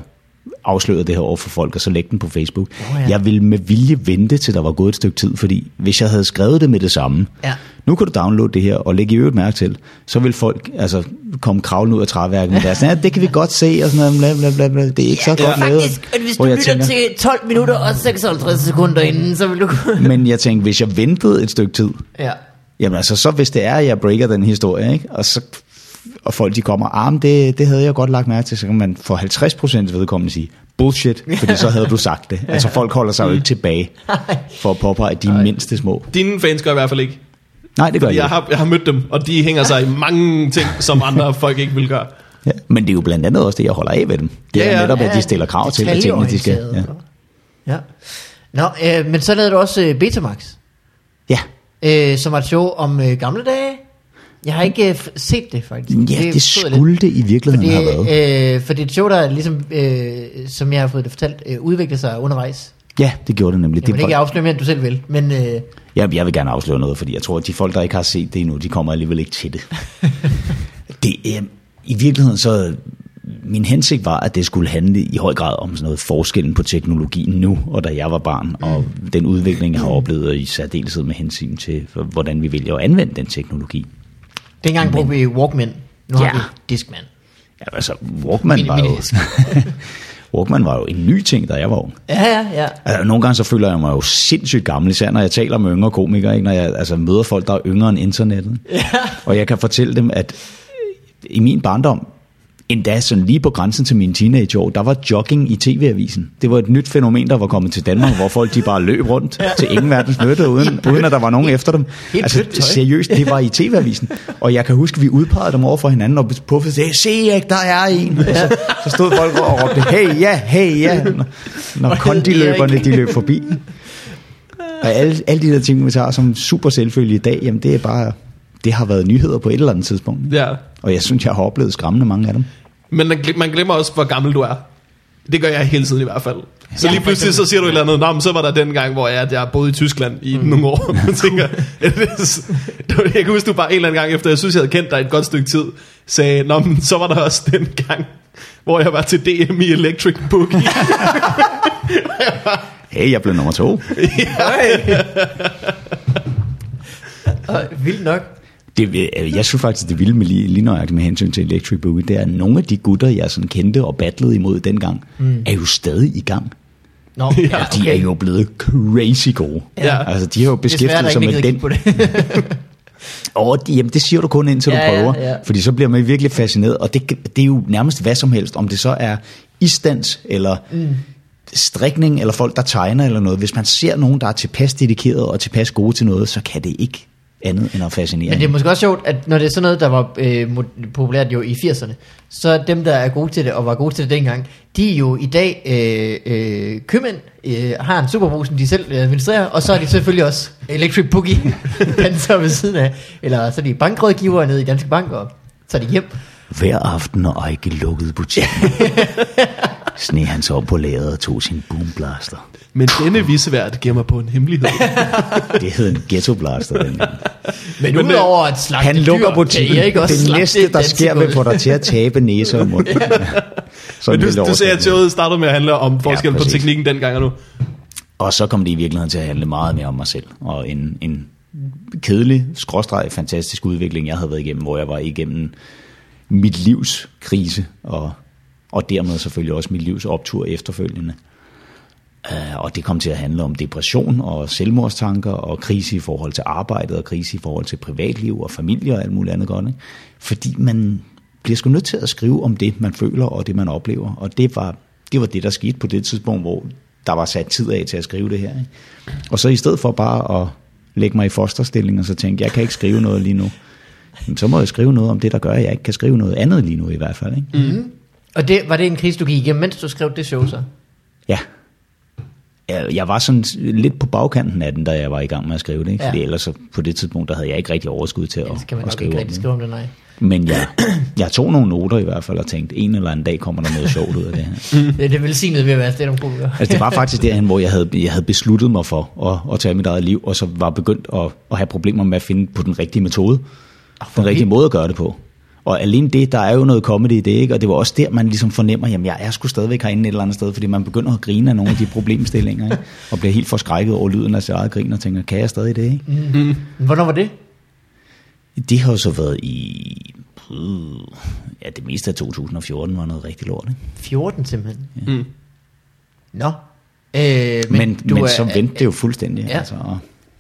afslørede det her over for folk, og så lægge den på Facebook. Åh, ja. Jeg ville med vilje vente, til der var gået et stykke tid, fordi hvis jeg havde skrevet det med det samme, Ja. nu kan du downloade det her, og lægge i øvrigt mærke til, så vil folk altså, komme kravlende ud af træværket med deres, ja, det kan vi godt se, og sådan noget, bla, bla, bla, bla. det er ikke så godt lavet. Faktisk, at hvis du lytter tænker- til 12 minutter og 56 sekunder inden, så vil du. Men jeg tænkte, hvis jeg ventede et stykke tid, ja. Jamen altså, så hvis det er, at jeg breaker den historie, ikke? Og, så, og folk de kommer, ah, men det, det havde jeg godt lagt mærke til, så kan man for 50% vedkommende sige, bullshit, fordi så havde du sagt det. Altså folk holder sig jo ikke tilbage for at påpege de mindste små. Dine fans gør i hvert fald ikke. Nej, det gør jeg Jeg ikke. har, jeg har mødt dem, og de hænger sig i mange ting, som andre folk ikke vil gøre. Ja, men det er jo blandt andet også det, jeg holder af ved dem. Det Ja, er ja. netop, at de stiller krav til, at tingene de skal. Ja. Ja. Nå, øh, men så lavede du også øh, Betamax, ja. øh, som var et show om øh, gamle dage. Jeg har ikke øh, set det, faktisk. Ja, det jeg skulle det i virkeligheden have Fordi, været. øh, for det er et show, der ligesom, øh, som jeg har fået det fortalt, øh, udvikler sig undervejs. Ja, det gjorde det nemlig. Jeg vil Det ikke var, afsløre mere, end du selv vil, men øh, jeg, jeg vil gerne afsløre noget, fordi jeg tror, at de folk, der ikke har set det endnu, de kommer alligevel ikke til det. det øh, I virkeligheden så, min hensigt var, at det skulle handle i høj grad om sådan noget forskellen på teknologien nu, og da jeg var barn, og den udvikling, jeg har oplevet, i særdeleshed med hensyn til, hvordan vi vælger at anvende den teknologi. Dengang brugte vi Walkman. Nu Ja. har vi Discman. Ja, altså, Walkman Mini- var jo... Walkman var jo en ny ting, da jeg var ung. Ja, ja, ja. Altså, nogle gange så føler jeg mig jo sindssygt gammel, især når jeg taler med yngre komikere, ikke? når jeg altså, møder folk, der er yngre end internettet. Ja. Og jeg kan fortælle dem, at i min barndom, endda sådan lige på grænsen til mine teenageår, der var jogging i tv-avisen. Det var et nyt fænomen, der var kommet til Danmark, hvor folk de bare løb rundt til ingen verdens nytte, uden, uden at der var nogen efter dem. Altså seriøst, det var i tv-avisen. Og jeg kan huske, vi udpegede dem over for hinanden og puffede, sagde, se ikke, der er en. Og så, så stod folk og råbte, hey ja, hey ja, når, når kondiløberne de løb forbi. Og alle, alle de der ting, vi tager som super selvfølge i dag, jamen det er bare, det har været nyheder på et eller andet tidspunkt. Ja. Og jeg synes, jeg har oplevet skræmmende mange af dem. Men man glem- man glemmer også, hvor gammel du er. Det gør jeg hele tiden i hvert fald. Så Ja, lige pludselig så siger du et eller andet, Nå, men så var der den gang, hvor jeg, jeg boede i Tyskland i mm. nogle år. Jeg tænker, jeg kan huske, du bare en eller anden gang efter, jeg synes, jeg havde kendt dig et godt stykke tid, sagde, Nå, men så var der også den gang, hvor jeg var til DM i Electric Boogie. Hey, jeg blev nummer to. Og, vildt nok. Det, øh, jeg synes faktisk, det vilde med lige, lige nøjagtigt med hensyn til Electric Boogie, det er, at nogle af de gutter, jeg sådan kendte og battlede imod dengang, mm. er jo stadig i gang. Nå, Ja, ja, De er jo blevet crazy gode. Ja. Altså, de har jo beskæftiget sig med den. på det. Og jamen, det siger du kun indtil du Ja, ja, prøver. ja. Fordi så bliver man virkelig fascineret. Og det, det er jo nærmest hvad som helst. Om det så er isdans, eller mm. strikning, eller folk, der tegner, eller noget. Hvis man ser nogen, der er tilpas dedikeret og tilpas gode til noget, så kan det ikke andet end at fascinere. Men det er måske også sjovt, at når det er sådan noget, der var øh, populært jo i 80'erne, så dem, der er gode til det, og var gode til det dengang, de er jo i dag øh, øh, købmænd, øh, har en superbrug, som de selv øh, administrerer, og så er de selvfølgelig også Electric Boogie danser ved siden af, eller så er de bankrådgivere nede i Danske Bank, og så er de hjem. Hver aften, når Ejke lukkede butikken, sne han op på lageret og tog sin boomblaster. Men denne visevært giver mig på en hemmelighed. Det hed en ghettoblaster dengang. Men, Men, Men udover at slagte Han lukker dyr, butikken. ikke også Det næste, der sker, vil få dig til at tabe næse og mund. Sådan Men du, du ser, at showet startede med at handle om forskel på præcis. teknikken dengang og nu. Og så kom det i virkeligheden til at handle meget mere om mig selv. Og en, en kedelig, skråstreg, fantastisk udvikling, jeg havde været igennem, hvor jeg var igennem mit livs krise, og, og dermed selvfølgelig også mit livs optur efterfølgende. Øh, og det kom til at handle om depression og selvmordstanker og krise i forhold til arbejdet og krise i forhold til privatliv og familie og alt muligt andet godt. Ikke? Fordi man bliver sgu nødt til at skrive om det, man føler og det, man oplever. Og det var det, var det der skete på det tidspunkt, hvor der var sat tid af til at skrive det her. Ikke? Og så i stedet for bare at lægge mig i fosterstilling og så tænke, jeg kan ikke skrive noget lige nu, jamen, så må jeg skrive noget om det, der gør, at jeg ikke kan skrive noget andet lige nu i hvert fald. Ikke? Mm. Og det, var det en krise, du gik igennem, mens du skrev det show så? Ja. Jeg, var sådan lidt på bagkanten af den, da jeg var i gang med at skrive det. Ikke? Ja. Fordi ellers på det tidspunkt, der havde jeg ikke rigtig overskud til at, Ellers kan man at skrive ikke om det. skrive om det, nej. Men jeg, jeg tog nogle noter i hvert fald og tænkte, en eller anden dag kommer der noget sjovt ud af det her. Det er det velsignede ved at være stand komiker. Altså det var faktisk derhen, hvor jeg havde, jeg havde besluttet mig for at, at tage mit eget liv, og så var begyndt at, at have problemer med at finde på den rigtige metode. Den rigtige måde at gøre det på. Og alene det, der er jo noget comedy i det, ikke? og det var også der, man ligesom fornemmer, jamen jeg er sgu stadigvæk herinde et eller andet sted, fordi man begynder at grine af nogle af de problemstillinger, ikke? og bliver helt forskrækket over lyden af sit eget grin, og tænker, kan jeg stadig det? Ikke? Mm. Hvornår var det? Det har jo så været i, øh, ja det meste af 2014 var noget rigtig lort. Ikke? 14 simpelthen. Mm. Nå. Øh, Men, men, du men er- så vendte det jo fuldstændig, Ja. ja. altså, og,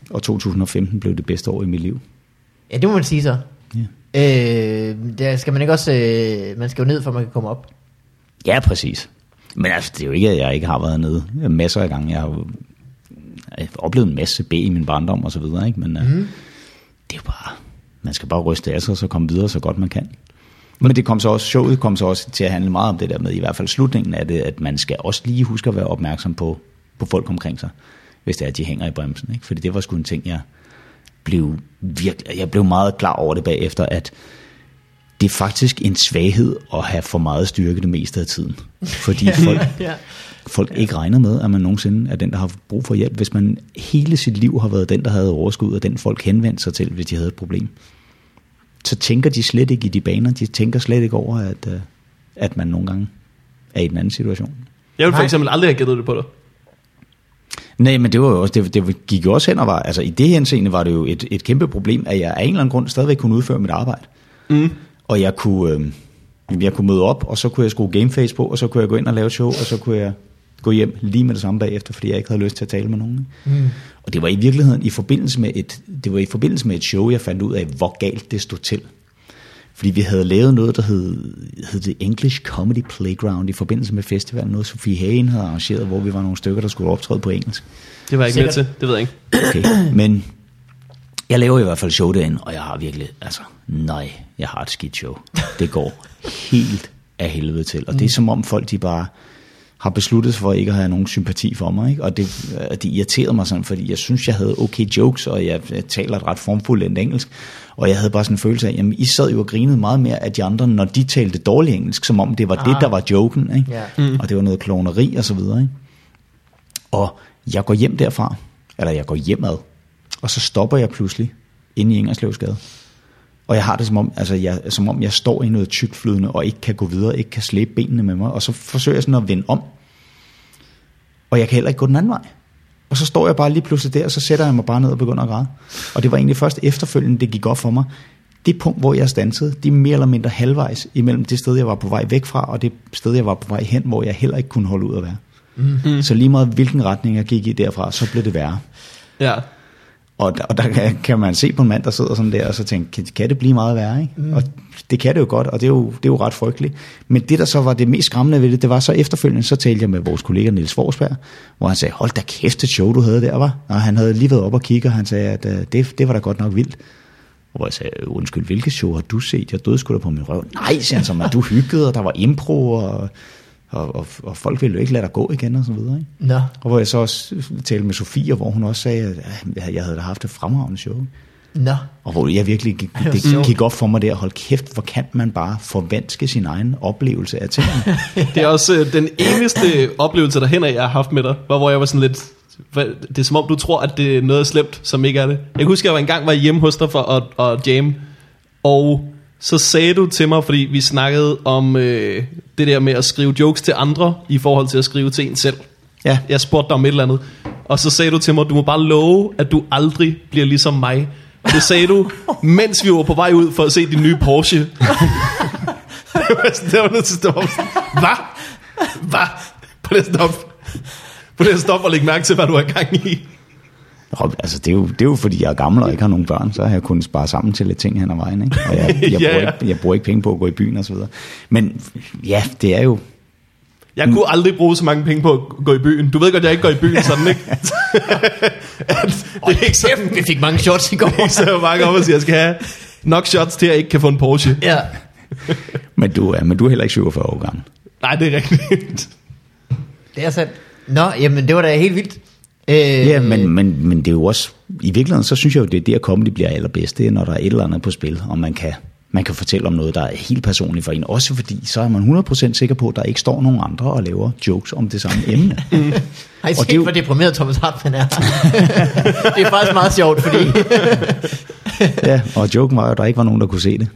og 2015 blev det bedste år i mit liv. Ja, det må man sige så. Ja. Øh, der skal man ikke også... Øh, man skal jo ned, for man kan komme op. Ja, præcis. Men altså, det er jo ikke, at jeg ikke har været nede masser af gange. Jeg har jo jeg har oplevet en masse B i min barndom og så videre, ikke? men mm. Mhm. det er jo bare, man skal bare ryste af sig og så komme videre så godt man kan. Men det kom så også, showet kom så også til at handle meget om det der med, i hvert fald slutningen af det, at man skal også lige huske at være opmærksom på, på folk omkring sig, hvis det er, at de hænger i bremsen. Ikke? Fordi det var sgu en ting, jeg blev virkelig, jeg blev meget klar over det bagefter, at det er faktisk en svaghed at have for meget styrke det meste af tiden. Fordi folk, Ja. folk ikke regner med, at man nogensinde er den, der har brug for hjælp. Hvis man hele sit liv har været den, der havde overskud, og den folk henvendte sig til, hvis de havde et problem, så tænker de slet ikke i de baner. De tænker slet ikke over, at, øh, at man nogle gange er i en anden situation. Jeg ville for eksempel aldrig have gættet det på dig. Nej, men det var jo også, det, det gik jo også hen og var, altså i det henseende var det jo et, et kæmpe problem, at jeg af en eller anden grund stadigvæk kunne udføre mit arbejde. Mm. Og jeg kunne, øh, jeg kunne møde op, og så kunne jeg skrue gameface på, og så kunne jeg gå ind og lave et show, og så kunne jeg gå hjem lige med det samme bagefter, fordi jeg ikke havde lyst til at tale med nogen. Mm. Og det var i virkeligheden i forbindelse med et, det var i forbindelse med et show, jeg fandt ud af, hvor galt det stod til. Fordi vi havde lavet noget, der hed, hed det English Comedy Playground i forbindelse med festivalen, noget Sofie Hagen havde arrangeret, hvor vi var nogle stykker, der skulle optræde på engelsk. Det var jeg ikke med til, det ved jeg ikke. Okay, men jeg laver i hvert fald show derinde, og jeg har virkelig, altså, nej, jeg har et skidt show. Det går helt af helvede til, og det er som om folk, de bare har besluttet sig for ikke at have nogen sympati for mig, ikke? og det, det irriterede mig sådan, fordi jeg synes, jeg havde okay jokes, og jeg, jeg taler et ret formfuldt engelsk, og jeg havde bare sådan en følelse af, jamen I sad jo og grinede meget mere af de andre, når de talte dårligt engelsk, som om det var ah. det, der var joken, ikke? Ja. Mm. og det var noget kloneri og så videre, ikke? Og jeg går hjem derfra, eller jeg går hjemad, og så stopper jeg pludselig inde i Ingerslevsgade. Og jeg har det som om, altså jeg, som om jeg står i noget tykt flydende, og ikke kan gå videre, ikke kan slæbe benene med mig, og så forsøger jeg sådan at vende om. Og jeg kan heller ikke gå den anden vej. Og så står jeg bare lige pludselig der, og så sætter jeg mig bare ned og begynder at græde. Og det var egentlig først efterfølgende, det gik op for mig. Det punkt, hvor jeg stansede, det er mere eller mindre halvvejs imellem det sted, jeg var på vej væk fra, og det sted, jeg var på vej hen, hvor jeg heller ikke kunne holde ud at være. Mm. Så lige meget hvilken retning jeg gik i derfra, så blev det værre. Ja. Og der, og der kan, kan man se på en mand, der sidder sådan der, og så tænke, kan, kan det blive meget værre? Ikke? Mm. Og det kan det jo godt, og det er jo, det er jo ret frygteligt. Men det, der så var det mest skræmmende ved det, det var så efterfølgende, så talte jeg med vores kollega Niels Forsberg, hvor han sagde, hold da kæft et show, du havde der, var. Og han havde lige været op og kigge, og han sagde, at uh, det, det var da godt nok vildt. Og hvor jeg sagde, undskyld, hvilket show har du set? Jeg døde sgu da på min røv. Nej, siger han, som at du hyggede, og der var impro, og, og, og, og folk ville jo ikke lade dig gå igen, og så videre. Ikke? Nå. Og hvor jeg så også talte med Sofie, hvor hun også sagde, at jeg havde da haft et fremragende show. Nå. Og hvor jeg virkelig gik, det gik op for mig der, hold kæft, hvor kan man bare forvanske sin egen oplevelse af tingene. Det er også øh, den eneste oplevelse, der hænder, jeg har haft med dig, var, hvor jeg var sådan lidt... Det er som om, du tror, at det er noget slemt, som ikke er det. Jeg kan huske, at jeg var engang var hjemme hos dig for at, at jam, og så sagde du til mig, fordi vi snakkede om øh, det der med at skrive jokes til andre, i forhold til at skrive til en selv. Ja. Jeg spurgte dig om et eller andet, og så sagde du til mig, du må bare love, at du aldrig bliver ligesom mig. Det sagde du, mens vi var på vej ud for at se din nye Porsche. det var sådan, det var nødt til at stoppe. Hvad? Hvad? På det stop. På det stop og lægge mærke til, hvad du har gang i. Og, altså, det, er jo, det er jo fordi, jeg er gammel og ikke har nogen børn, så har jeg kunnet spare sammen til lidt ting hen ad vejen. Ikke? Og jeg, jeg, Ja, bruger ja. ikke, jeg bruger ikke penge på at gå i byen og så videre. Men ja, det er jo... Jeg kunne aldrig bruge så mange penge på at gå i byen. Du ved godt, jeg ikke går i byen sådan, ikke? Det er ikke sådan, Vi fik mange shots i går. så jeg bare op og siger, at jeg skal have nok shots til, at jeg ikke kan få en Porsche. ja. Men du, er, men du er heller ikke 47 år gammel. Nej, det er rigtigt. Det er sandt. Nå, jamen det var da helt vildt. Øh, Ja, men, men, men det er jo også... I virkeligheden, så synes jeg jo, det er der comedy bliver allerbedst. Det er, når der er et eller andet på spil, og man kan, man kan fortælle om noget, der er helt personligt for en. Også fordi, så er man 100% sikker på, at der ikke står nogen andre og laver jokes om det samme emne. Har I og set, det er jo- hvor deprimeret Thomas Hartmann er? det er faktisk meget sjovt, fordi... ja, og joken var jo, at der ikke var nogen, der kunne se det.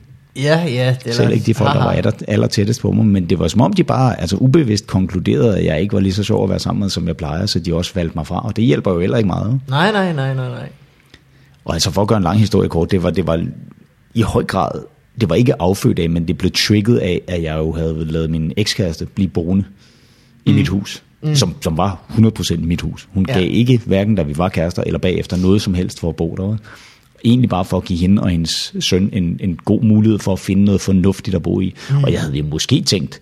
Ja, ja. Det Selv ikke de folk, der var aller, aller tættest på mig. Men det var som om, de bare altså, ubevidst konkluderede, at jeg ikke var lige så sjov at være sammen med, som jeg plejer. Så de også valgte mig fra. Og det hjælper jo heller ikke meget. Nej, nej, nej, nej, nej. Og altså for at gøre en lang historie kort, det var, det var i høj grad, det var ikke affødt af, men det blev trigget af, at jeg jo havde lavet min ekskæreste blive boende i mit hus. Mm. Som, som var 100% mit hus. Hun ja. gav ikke, hverken da vi var kærester eller bagefter, noget som helst for at bo der. Egentlig bare for at give hende og hendes søn en, en god mulighed for at finde noget fornuftigt at bo i. Mm. Og jeg havde måske tænkt,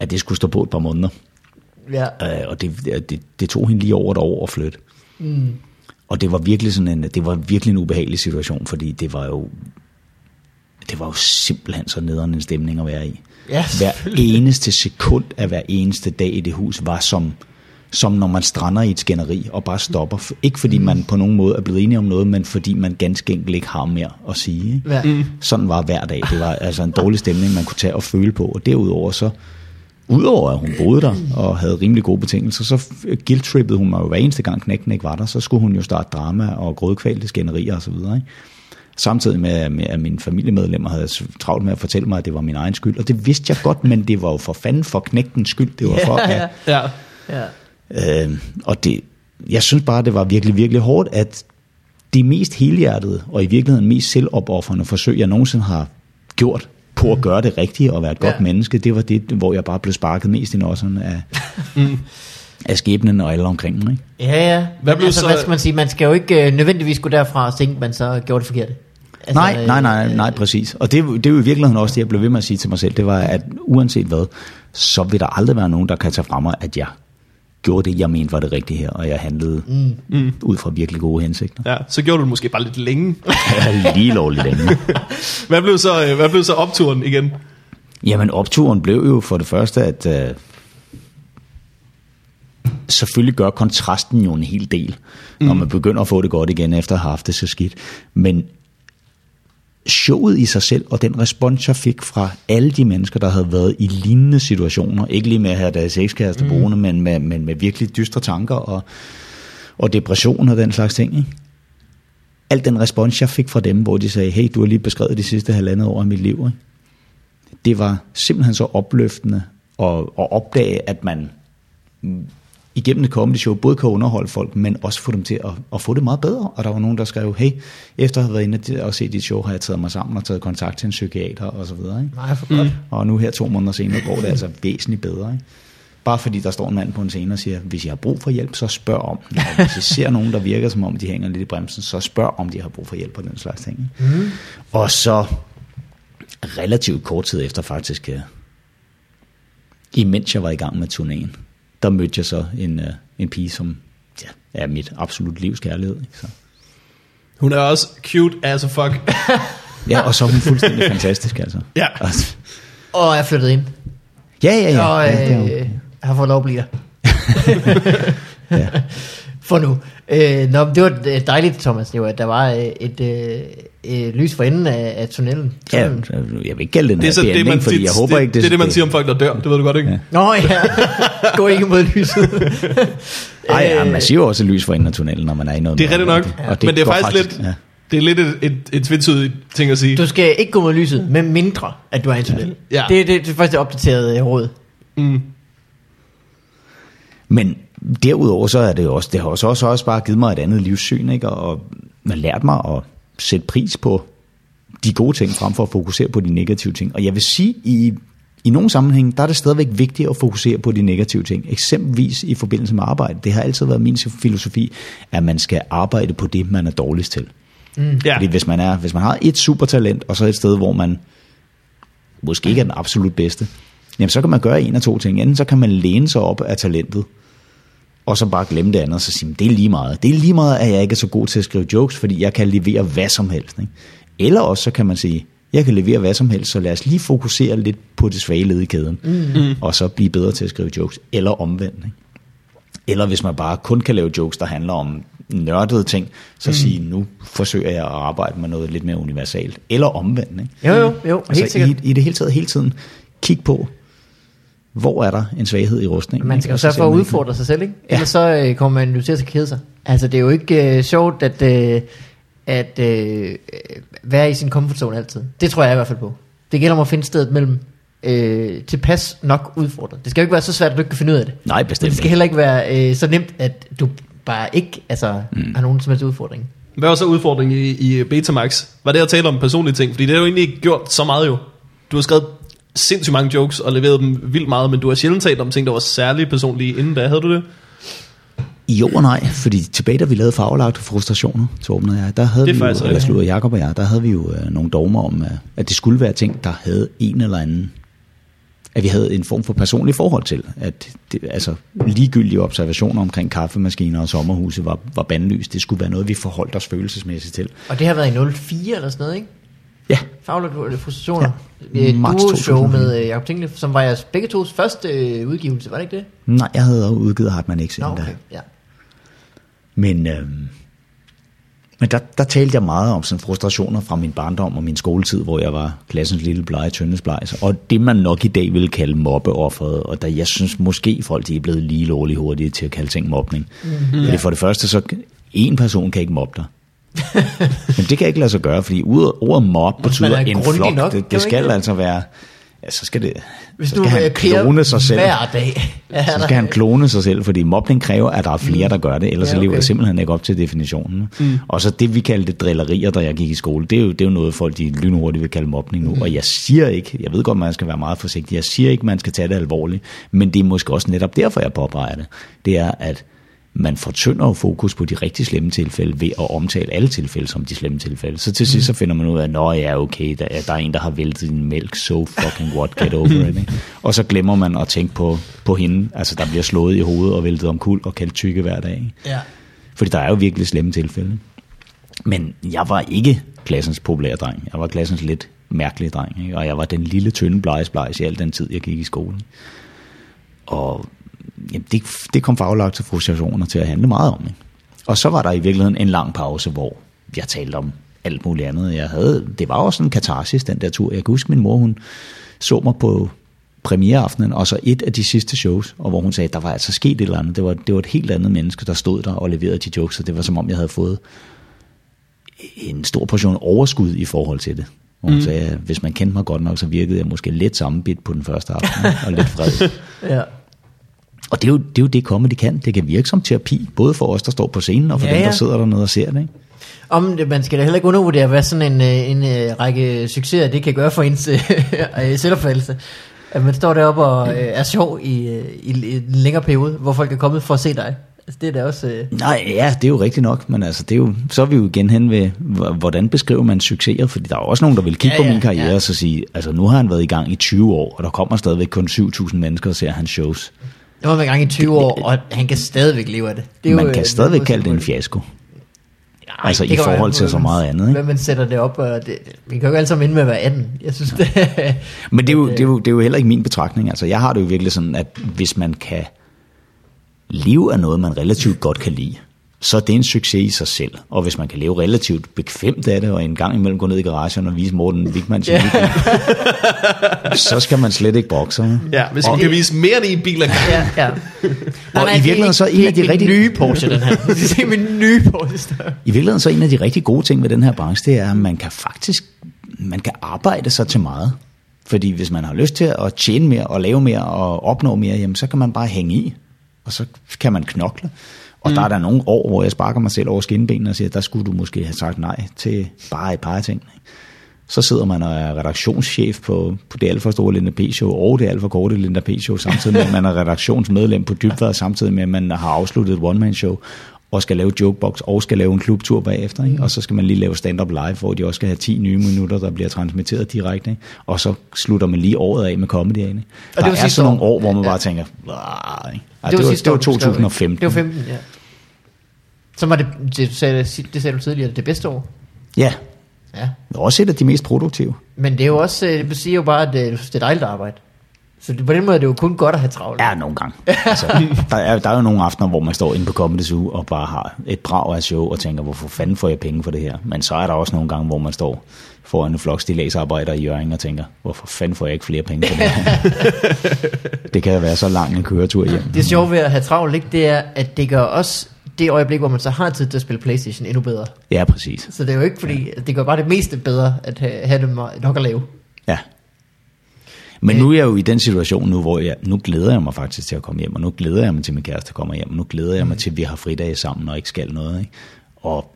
at det skulle stå på et par måneder. Ja. Øh, og det, det, det tog hende lige over et år at flytte. Mm. Og det var virkelig sådan en, det var virkelig en ubehagelig situation, fordi det var jo, det var jo simpelthen så nederen en stemning at være i. Ja, hver eneste sekund af hver eneste dag i det hus var som, som når man strander i et skænderi og bare stopper. Ikke fordi man på nogen måde er blevet enige om noget, men fordi man ganske enkelt ikke har mere at sige. Ikke? Ja. Mm. Sådan var hver dag. Det var altså en dårlig stemning, man kunne tage og føle på. Og derudover så, udover at hun boede der og havde rimelig gode betingelser, så guilt-trippede hun mig jo hver eneste gang knægten ikke var der. Så skulle hun jo starte drama og grødkvalte skænderier osv. Ikke? Samtidig med, at mine familiemedlemmer havde travlt med at fortælle mig, at det var min egen skyld. Og det vidste jeg godt, men det var jo for fanden for knægtens skyld. Det var for, Ja, at, Ja. Ja. Øh, og det, jeg synes bare, det var virkelig, virkelig hårdt, at de mest helhjertede og i virkeligheden mest selvopoffrende forsøg, jeg nogensinde har gjort på at gøre det rigtige og være et godt Ja. menneske, det var det, hvor jeg bare blev sparket mest i nosserne af, af skæbnen og alle omkring mig. Ikke? Ja, ja. Hvad blev altså, så- hvad skal man sige? Man skal jo ikke øh, nødvendigvis gå derfra og tænke, at man så gjorde det forkerte. Altså, Nej, nej, nej, øh, nej, præcis. Og det, er jo- det er jo i virkeligheden også det, jeg blev ved med at sige til mig selv, det var, at uanset hvad, så vil der aldrig være nogen, der kan tage fra mig, at jeg gjorde det, jeg mente var det rigtige her, og jeg handlede mm. ud fra virkelig gode hensigter. ja. Så gjorde du det måske bare lidt længe. Ja, lige lovligt længe. Hvad blev så, øh, hvad blev så opturen igen? Jamen opturen blev jo for det første, at øh, selvfølgelig gør kontrasten jo en hel del, mm. når man begynder at få det godt igen, efter at have haft det så skidt. Men showet i sig selv, og den respons, jeg fik fra alle de mennesker, der havde været i lignende situationer, ikke lige med at have deres ekskæreste mm. boende, men med, men med virkelig dystre tanker og, og depression og den slags ting. Ikke? Al den respons, jeg fik fra dem, hvor de sagde, hey, du har lige beskrevet de sidste halvandet år af mit liv. Ikke? det var simpelthen så opløftende at, at opdage, at man igennem et comedy show både kan underholde folk, men også få dem til at, at få det meget bedre. Og der var nogen, der skrev, hey, efter at have været inde og set dit show, har jeg taget mig sammen og taget kontakt til en psykiater og så videre. Ikke? Nej, for godt. Og nu her to måneder senere går det altså væsentligt bedre. Ikke? Bare fordi der står en mand på en scene og siger, hvis I har brug for hjælp, så spørg om den. Og hvis I ser nogen, der virker som om, de hænger lidt i bremsen, så spørg om de har brug for hjælp på den slags ting. Mm. Og så relativt kort tid efter faktisk, øh, imens jeg var i gang med turnéen, der mødte jeg så en, øh, en pige, som ja, er mit absolut livs kærlighed. Ikke? Så, Hun er også cute as a fuck. ja, og så er hun fuldstændig fantastisk, altså. Ja. Altså, Og jeg flyttet ind. Ja, ja, ja. og ja, øh, har fået lov at blive der. ja. For nu. Øh, nå, det var øh, dejligt, Thomas, jo, at der var øh, et øh, øh, lys for enden af, af tunnelen. ja, Sådan- jeg vil ikke kalde det en Det er så happy det, man, fordi jeg håber det, ikke, det, er det, man siger om folk, der dør. Det ved du godt, ikke? Ja. Nå ja, gå ikke mod lyset. Ej, ja, Øh, man siger jo også lys for enden af tunnelen, når man er i noget Det er rigtigt nok. mørkt, Ja. Men det er går faktisk lidt, Ja. det er lidt et, et, et tvetydigt ting at sige. Du skal ikke gå mod lyset, med mindre, at du er i en tunnel. Ja. Det, det, det er faktisk det opdaterede øh, råd. Mm. Men derudover så er det også, det har også, også, også bare givet mig et andet livssyn, ikke? og man har lært mig at sætte pris på de gode ting, frem for at fokusere på de negative ting. Og jeg vil sige, i, i nogle sammenhæng, der er det stadigvæk vigtigt at fokusere på de negative ting. Eksempelvis i forbindelse med arbejde. Det har altid været min filosofi, at man skal arbejde på det, man er dårligst til. Ja. Fordi hvis man, er, hvis man har et supertalent, og så et sted, hvor man måske ikke er den absolut bedste, jamen så kan man gøre en af to ting. Enten så kan man læne sig op af talentet, og så bare glemme det andet, og så sige, "Men det er lige meget. Det er lige meget, at jeg ikke er så god til at skrive jokes, fordi jeg kan levere hvad som helst. Ikke? Eller også så kan man sige, jeg kan levere hvad som helst, så lad os lige fokusere lidt på det svage led i kæden, mm. og så blive bedre til at skrive jokes, eller omvendt. Ikke? Eller hvis man bare kun kan lave jokes, der handler om nørdede ting, så mm. sige, nu forsøger jeg at arbejde med noget lidt mere universalt. Eller omvendt. Ikke? Jo, jo, jo, helt Altså sikkert. i, i det hele taget hele tiden kig på, hvor er der en svaghed i rustningen. Man skal jo sørge for at udfordre sig selv, ikke? Ja. Ellers så øh, kommer man jo til at kede sig. Altså, det er jo ikke øh, sjovt at, øh, at øh, øh, være i sin comfort zone altid. Det tror jeg i hvert fald på. Det gælder om at finde stedet mellem øh, tilpas nok udfordret. Det skal jo ikke være så svært, at du ikke kan finde ud af det. Nej, Men bestemt det skal heller ikke være øh, så nemt, at du bare ikke altså, mm. har nogen som helst udfordring. Hvad var så udfordringen i, i Betamax? Var det at tale om personlige ting? Fordi det har jo egentlig ikke gjort så meget jo. Du har skrevet sindssygt mange jokes og leveret dem vildt meget, men du har sjældent talt om ting, der var særligt personlige inden da. Havde du det? Jo og nej, fordi tilbage da vi lavede farvelagte frustrationer, Torben og jeg, der havde Det vi jo, eller slutter Jacob og jeg, der havde vi jo øh, nogle dogmer om, øh, at det skulle være ting, der havde en eller anden, at vi havde en form for personlig forhold til, at det, altså ligegyldige observationer omkring kaffemaskiner og sommerhuse var, var bandlyst. Det skulle være noget, vi forholdt os følelsesmæssigt til. Og det har været i 04 eller sådan noget, ikke? Ja, Faglige frustrationer. Ja. Ja. Marts Duo-show 2004. med øh, Jacob Tingle, som var jeres begge tos første øh, udgivelse, var det ikke det? nej, jeg havde udgivet Hartmann X Nå, okay. Ja. Men, øhm, men der, der talte jeg meget om sådan frustrationer fra min barndom og min skoletid, hvor jeg var klassens lille blege tøndesblejs. Og det man nok i dag ville kalde mobbeofferet, og der jeg synes måske folk de er blevet lige lovligt hurtige til at kalde ting mobning. Mm-hmm. Fordi for det første, så en person kan ikke mobbe dig. Men det kan ikke lade sig gøre, fordi ordet, mob betyder er en flok. nok, det, det skal altså være... Ja, så skal det... Hvis så du skal han øh, klone sig selv. hver dag. Ja, Så skal han klone sig selv, fordi mobning kræver, at der er flere, der gør det, ellers Ja, okay. lever det simpelthen ikke op til definitionen. Mm. Og så det, vi kaldte drillerier, da jeg gik i skole, det er jo, det er jo noget, folk de lynhurtigt vil kalde mobning nu. Mm. Og jeg siger ikke, jeg ved godt, man skal være meget forsigtig, jeg siger ikke, man skal tage det alvorligt, men det er måske også netop derfor, jeg påpeger det. Det er, at man fortynder jo fokus på de rigtig slemme tilfælde ved at omtale alle tilfælde som de slemme tilfælde. Så til sidst så finder man ud af, at ja, okay, der er, der er en, der har væltet en mælk, so fucking what, get over it. Ikke? Og så glemmer man at tænke på, på hende, altså der bliver slået i hovedet og væltet om kul og kaldt tykke hver dag. Ikke? Ja. Fordi der er jo virkelig slemme tilfælde. Men jeg var ikke klassens populære dreng. Jeg var klassens lidt mærkelige dreng. Ikke? Og jeg var den lille, tynde blejesblejs i al den tid, jeg gik i skolen. Og jamen, det, det kom faglagt til frustrationer til at handle meget om. Ikke? Og så var der i virkeligheden en lang pause, hvor jeg talte om alt muligt andet. Jeg havde, det var også en katarsis, den der tur. Jeg kan huske, min mor, hun så mig på premiereaftenen, og så et af de sidste shows, og hvor hun sagde, at der var altså sket et eller andet. Det var, det var et helt andet menneske, der stod der og leverede de jokes, og det var som om, jeg havde fået en stor portion overskud i forhold til det. Hvor hun mm. sagde, at hvis man kendte mig godt nok, så virkede jeg måske lidt sammenbit på den første aften, og lidt fred. ja. Og det er, jo, det er jo det, comedy kan. Det kan virke som terapi, både for os, der står på scenen, og for Ja, ja, dem, ja. der sidder dernede og ser det. Ikke? Om det, man skal da heller ikke undervurdere, hvad sådan en, øh, en, øh, række succeser, det kan gøre for ens øh, selvopfattelse. At man står deroppe og øh, er sjov i, i, i en længere periode, hvor folk er kommet for at se dig. Altså, det er da også... Øh, Nej, ja, det er jo rigtigt nok, men altså, det er jo, så er vi jo igen hen ved, hvordan beskriver man succeser, fordi der er også nogen, der vil kigge Ja, ja, på ja, min karriere ja. og så sige, altså nu har han været i gang i 20 år, og der kommer stadigvæk kun 7.000 mennesker og ser hans shows. Det var man gang i 20 år, og han kan stadigvæk leve af det. det er Man øh, kan er stadigvæk kalde det en fiasko. Nej, Altså, i være, forhold til så meget andet, ikke? Hvad man sætter det op, og det, vi kan jo ikke alle sammen ende med at være 18. Jeg synes, det Men det er, jo, det, er jo, det er jo heller ikke min betragtning. Altså, jeg har det jo virkelig sådan, at hvis man kan leve af noget, man relativt godt kan lide, så er det en succes i sig selv. Og hvis man kan leve relativt bekvemt af det, og en gang imellem gå ned i garagen og vise Morten Wigman sin yeah. så skal man slet ikke bokse. Ja, hvis vi kan vise mere end en bil ad gangen. ja, ja. Og i virkeligheden så er en af de rigtig... rigtig- nye Porsche, den her. Det er min nye Porsche. I virkeligheden så en af de rigtig gode ting ved den her branche, det er, at man kan faktisk man kan arbejde sig til meget. Fordi hvis man har lyst til at tjene mere og lave mere og opnå mere, jamen, så kan man bare hænge i, og så kan man knokle. Og mm. der er der nogle år, hvor jeg sparker mig selv over skinbenene og siger, der skulle du måske have sagt nej til bare et par tingene. Så sidder man og er redaktionschef på, på det alt for store Linda P-show og det alt for korte Linda P-show, samtidig med, at man er redaktionsmedlem på Dybvad, samtidig med, at man har afsluttet et one-man-show og skal lave jokebox og skal lave en klubtur bagefter. Ikke? Og så skal man lige lave stand-up live, hvor de også skal have 10 nye minutter, der bliver transmitteret direkte. Ikke? Og så slutter man lige året af med comedy. Ikke? det Der var er sådan nogle år. hvor man Ja. bare tænker, ikke? Ej, det, var, det var skrev, ikke? 2015. Det var 15, ja. Så var det, det, sagde, det sagde du tidligere, det bedste år. Ja, Ja. det var også et af de mest produktive. Men det er jo også, øh, det siger jo bare, at øh, det er dejligt at arbejde. Så det, på den måde er det jo kun godt at have travlt. Ja, nogle gange. Altså, der, er, der er jo nogle aftener, hvor man står inde på Comedy Zoo og bare har et brag af show og tænker, hvorfor fanden får jeg penge for det her? Men så er der også nogle gange, hvor man står foran en flok stillagsarbejdere i Jørgen og tænker, hvorfor fanden får jeg ikke flere penge for det her? det kan være så lang en køretur hjem. Det sjove ved at have travlt, ikke, det er, at det gør også det øjeblik, hvor man så har tid til at spille Playstation endnu bedre. Ja, præcis. Så det er jo ikke fordi, det gør bare det meste bedre, at have, have meget- nok at lave. Ja. Men nu er jeg jo i den situation nu, hvor jeg, nu glæder jeg mig faktisk til at komme hjem, og nu glæder jeg mig til, at min kæreste kommer hjem, og nu glæder jeg mig til, at vi har fridage sammen og ikke skal noget. Ikke? Og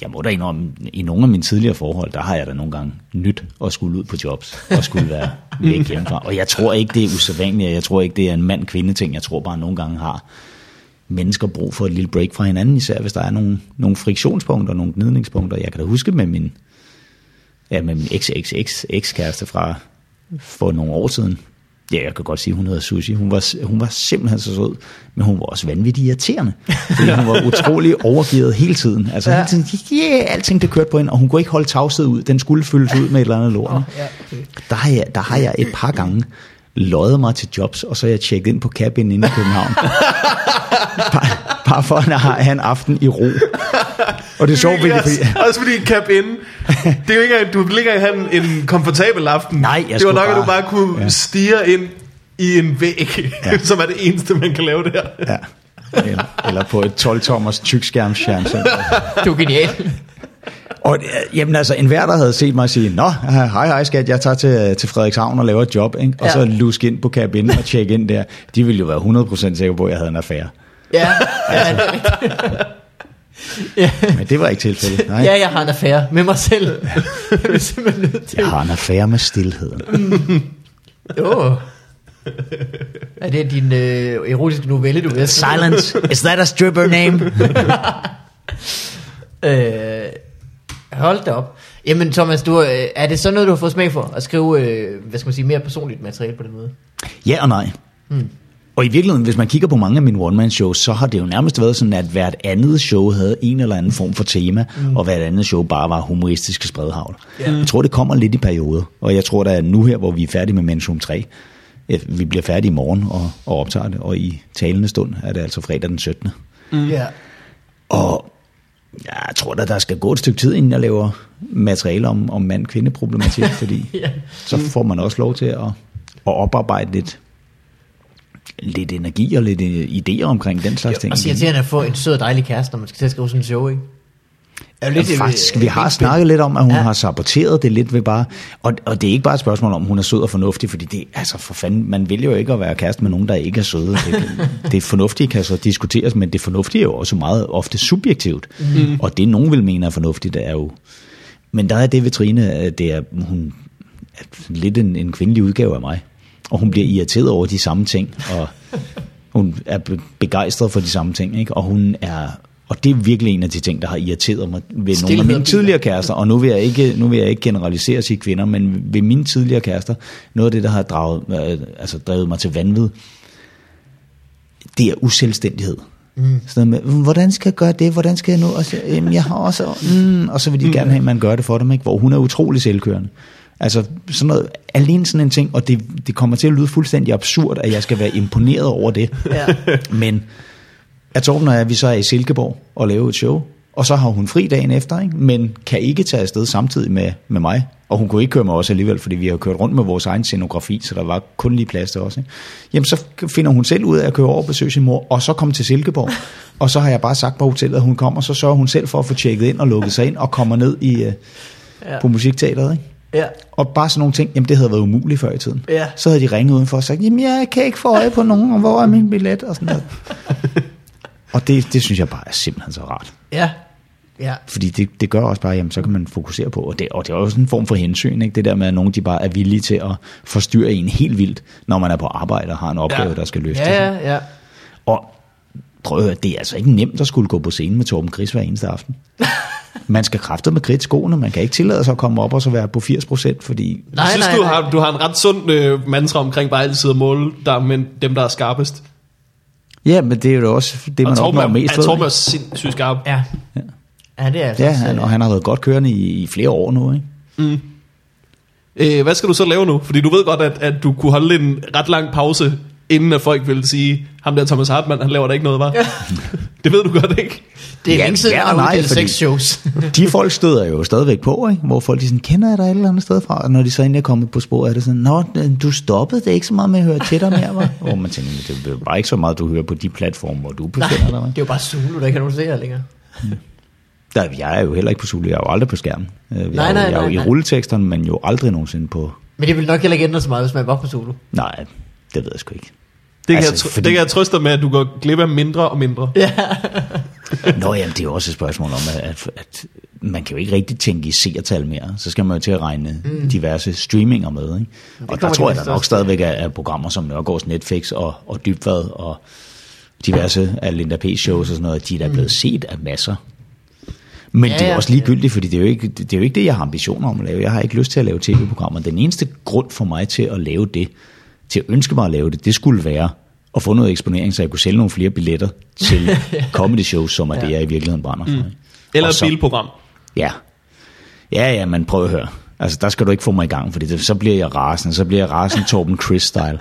jeg må da indrømme, i nogle af mine tidligere forhold, der har jeg da nogle gange nyt at skulle ud på jobs, og skulle være væk hjemmefra. Og jeg tror ikke, det er usædvanligt, og jeg tror ikke, det er en mand-kvinde ting. Jeg tror bare, nogle gange har mennesker brug for et lille break fra hinanden, især hvis der er nogle, nogle friktionspunkter, nogle gnidningspunkter. Jeg kan da huske med min, ja, med min ex-ex-ex-kæreste fra for nogle år siden. Ja, jeg kan godt sige, hun hedder Sushi. Hun var, hun var simpelthen så sød, men hun var også vanvittigt irriterende. Fordi hun var utrolig overgivet hele tiden. Altså Ja. hele tiden, yeah, alting det kørte på hende, og hun kunne ikke holde tavshed ud. Den skulle fyldes ud med et eller andet lort. Åh, ja, okay. Der har, jeg, der har jeg et par gange løjet mig til jobs, og så er jeg tjekket ind på cabin inde i København. bare for at have en aften i ro. Og det er sjovt, fordi, fordi Også fordi cap in. Det er jo ikke du ikke engang have en, en komfortabel aften. Nej, jeg Det var skulle nok, at du bare- bare kunne Ja. stige ind i en væg, Ja. som er det eneste, man kan lave der. ja, eller, eller på et 12-tommers tykskærmsfjernsyn. Du er genial. Og øh, jamen altså, en hver, der havde set mig sige, Nå, hej hej skat, jeg tager til, til Frederikshavn og laver et job, ikke? og Ja. så luske ind på cabin og tjekke ind der, de ville jo være 100% sikre på, at jeg havde en affære. Ja, ja, det er rigtigt. ja. Men det var ikke tilfældet. Nej. ja, jeg har en affære med mig selv. jeg er simpelthen nødt til. Jeg har en affære med stillheden. Oh. Er det din øh, erotiske novelle, du vil Silence, is that a stripper name? Øh, hold da op. Jamen Thomas, du, øh, er det så noget, du har fået smag for? At skrive, øh, hvad skal man sige, mere personligt materiale på den måde? Ja og nej. Hmm. Og i virkeligheden, hvis man kigger på mange af mine one-man-shows, så har det jo nærmest været sådan, at hvert andet show havde en eller anden form for tema, mm. og hvert andet show bare var humoristiske spredhavl. Ja. Jeg tror, det kommer lidt i perioder, og jeg tror, at nu her, hvor vi er færdige med Mensum 3, ja, vi bliver færdige i morgen og, og optager det, og i talende stund er det altså fredag den 17. Mm. Ja. Og jeg tror da, der skal gå et stykke tid, inden jeg laver materiale om, om mand-kvinde-problematik, fordi ja. så får man også lov til at, at oparbejde lidt, lidt energi og lidt øh, idéer omkring den slags ting. Og så irriterende at få en sød og dejlig kæreste, når man skal til at skrive sådan en show, ikke? Er jo Lidt, øh, faktisk, vi har snakket lidt om, at hun Ja. ja. har saboteret det lidt ved bare, og, og det er ikke bare et spørgsmål om, hun er sød og fornuftig, fordi det, altså for fanden, man vil jo ikke at være kæreste med nogen, der ikke er søde. Det, det fornuftige kan så diskuteres, men det fornuftige er jo også meget ofte subjektivt, mm. og det nogen vil mene er fornuftigt, er jo, men der er det ved Trine, at det er, hun er lidt en, en kvindelig udgave af mig. Og hun bliver irriteret over de samme ting, og hun er be- begejstret for de samme ting, ikke? og hun er og det er virkelig en af de ting, der har irriteret mig ved nogle af mine tidligere kærester, og nu vil jeg ikke, nu vil jeg ikke generalisere sig kvinder, men ved mine tidligere kærester, noget af det, der har draget, øh, altså drevet mig til vanvid, det er uselvstændighed. Mm. Sådan med, "Mm, hvordan skal jeg gøre det, hvordan skal jeg nu, og så, jeg har også, mm, og så vil de gerne have, at man gør det for dem, ikke? hvor hun er utrolig selvkørende. Altså sådan noget, alene sådan en ting, og det, det kommer til at lyde fuldstændig absurd, at jeg skal være imponeret over det. Ja. Men at Torben og jeg, vi så er i Silkeborg og laver et show, og så har hun fri dagen efter, ikke? men kan ikke tage afsted samtidig med, med mig. Og hun kunne ikke køre med os alligevel, fordi vi har kørt rundt med vores egen scenografi, så der var kun lige plads til os. Ikke? Jamen så finder hun selv ud af at køre over og besøge sin mor, og så komme til Silkeborg. Og så har jeg bare sagt på hotellet, at hun kommer, så sørger hun selv for at få tjekket ind og lukket sig ind, og kommer ned i, uh, Ja. på musikteateret. Ikke? Ja. Og bare sådan nogle ting, jamen det havde været umuligt før i tiden. Ja. Så havde de ringet udenfor og sagt, jamen jeg kan ikke få øje på nogen, og hvor er min billet? Og sådan noget. og det, det synes jeg bare er simpelthen så rart. Ja. Ja. Fordi det, det gør også bare, jamen så kan man fokusere på, og det, og det er jo sådan en form for hensyn, ikke? det der med, at nogen de bare er villige til at forstyrre en helt vildt, når man er på arbejde og har en opgave, Ja. der skal løftes. Ja, ja, ja. Og prøv at høre, det er altså ikke nemt at skulle gå på scenen med Torben Chris hver eneste aften. Man skal kræfte med kridt skoene, man kan ikke tillade sig at komme op og så være på 80%, fordi Nej, jeg synes, nej, du, nej. har, du har en ret sund øh, mantra omkring bare altid at måle der, men dem, der er skarpest. Ja, men det er jo også det, man og Torben opnår mest ja, ved. Torben er sindssygt skarp. Ja. Ja, det er altså Ja, han, øh, og han har været godt kørende i, i flere år nu, ikke? Øh, hvad skal du så lave nu? Fordi du ved godt, at, at du kunne holde en ret lang pause, inden at folk ville sige, ham der Thomas Hartmann, han laver da ikke noget, var. det ved du godt, ikke? Det er Ja, længe siden, ja han har nej, uddelt fordi- seks shows. De folk støder jo stadigvæk på, ikke? hvor folk de sådan, kender jeg dig et eller andet sted fra? Og når de så endelig er kommet på spor, er det sådan, Nå, du stoppede det er ikke så meget med at høre til dig mere, var? Hvor man tænker, "Men det er bare ikke så meget, du hører på de platforme, hvor du befinder dig. hva?" det er jo bare Zulu, der ikke kan nogen se her længere. Der, jeg er jo heller ikke på Zulu, jeg er jo aldrig på skærmen. Øh, Jeg, Nej, er jo- nej, jeg er jo nej, i rulleteksterne, men jo aldrig nogensinde på... Men det vil nok heller ikke ændre så meget, hvis man var på Zulu. Nej, det ved jeg sgu ikke. Det kan, Altså, jeg, tr- fordi- det kan jeg trøste dig med, at du går glip af mindre og mindre. Ja. Nå jamen, det er jo også et spørgsmål om, at, at, at man kan jo ikke rigtig tænke i seertal mere. Så skal man jo til at regne mm. diverse streaminger med. Ikke? Og der tror jeg, der nok stadigvæk er, er programmer som Nørgaards Netflix og, og Dybvad og diverse af Linda P. shows og sådan noget, de er da blevet set af masser. Men Ja, det er også ligegyldigt, fordi det er, jo ikke, det er jo ikke det, jeg har ambitioner om at lave. Jeg har ikke lyst til at lave tv-programmer. Den eneste grund for mig til at lave det, til at ønske mig at lave det, det skulle være at få noget eksponering, så jeg kunne sælge nogle flere billetter til comedy shows, som er det, jeg i virkeligheden brænder for. ikke? Eller Og et bilprogram. Ja. Ja, ja, men prøv at høre. Altså, der skal du ikke få mig i gang, fordi det, så bliver jeg rasende. Så bliver jeg rasende Torben Chris-style.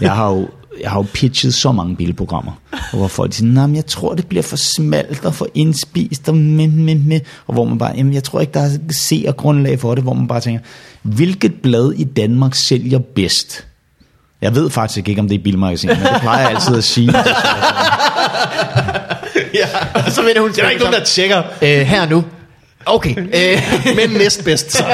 Jeg har jo, jeg har jo pitchet så mange bilprogrammer, hvor folk siger, nej, jeg tror, det bliver for smalt og for indspist, og, med, med, med. og hvor man bare, jamen, jeg tror ikke, der er se og grundlag for det, hvor man bare tænker, hvilket blad i Danmark sælger bedst? Jeg ved faktisk ikke, om det er bilmagasin, men det plejer jeg altid at sige. ja. Og så vender hun Det er der ikke nogen, der tjekker. Øh, her nu. Okay. Øh, Men næstbedst, så.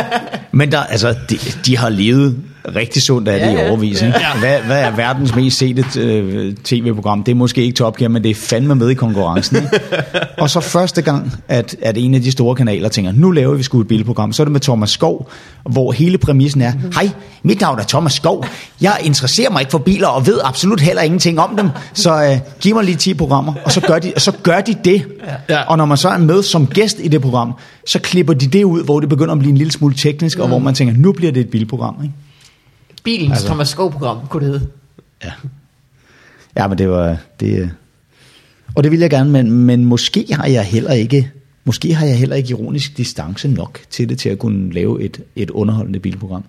Men der, altså, de, de har levet rigtig sundt af det Ja, ja, ja. i overvis. Ikke? Hvad, hvad er verdens mest sete øh, tv-program? Det er måske ikke Top Gear, men det er fandme med i konkurrencen. Ikke? og så første gang, at, at en af de store kanaler tænker, nu laver vi sgu et bilprogram, så er det med Thomas Skov, hvor hele præmissen er, hej, mit navn er Thomas Skov, jeg interesserer mig ikke for biler, og ved absolut heller ingenting om dem, så øh, giv mig lige 10 programmer, og så gør de, og så gør de det. Ja. Og når man så er med som gæst i det program, så klipper de det ud, hvor det begynder at blive en lille smule teknisk, og hvor man tænker, nu bliver det et bilprogram. Ikke? Bilens Altså. Thomas Skov-program, kunne det hedde. Ja. Ja, men det var... Det, øh, og det vil jeg gerne, men, men måske har jeg heller ikke... Måske har jeg heller ikke ironisk distance nok til det, til at kunne lave et, et underholdende bilprogram.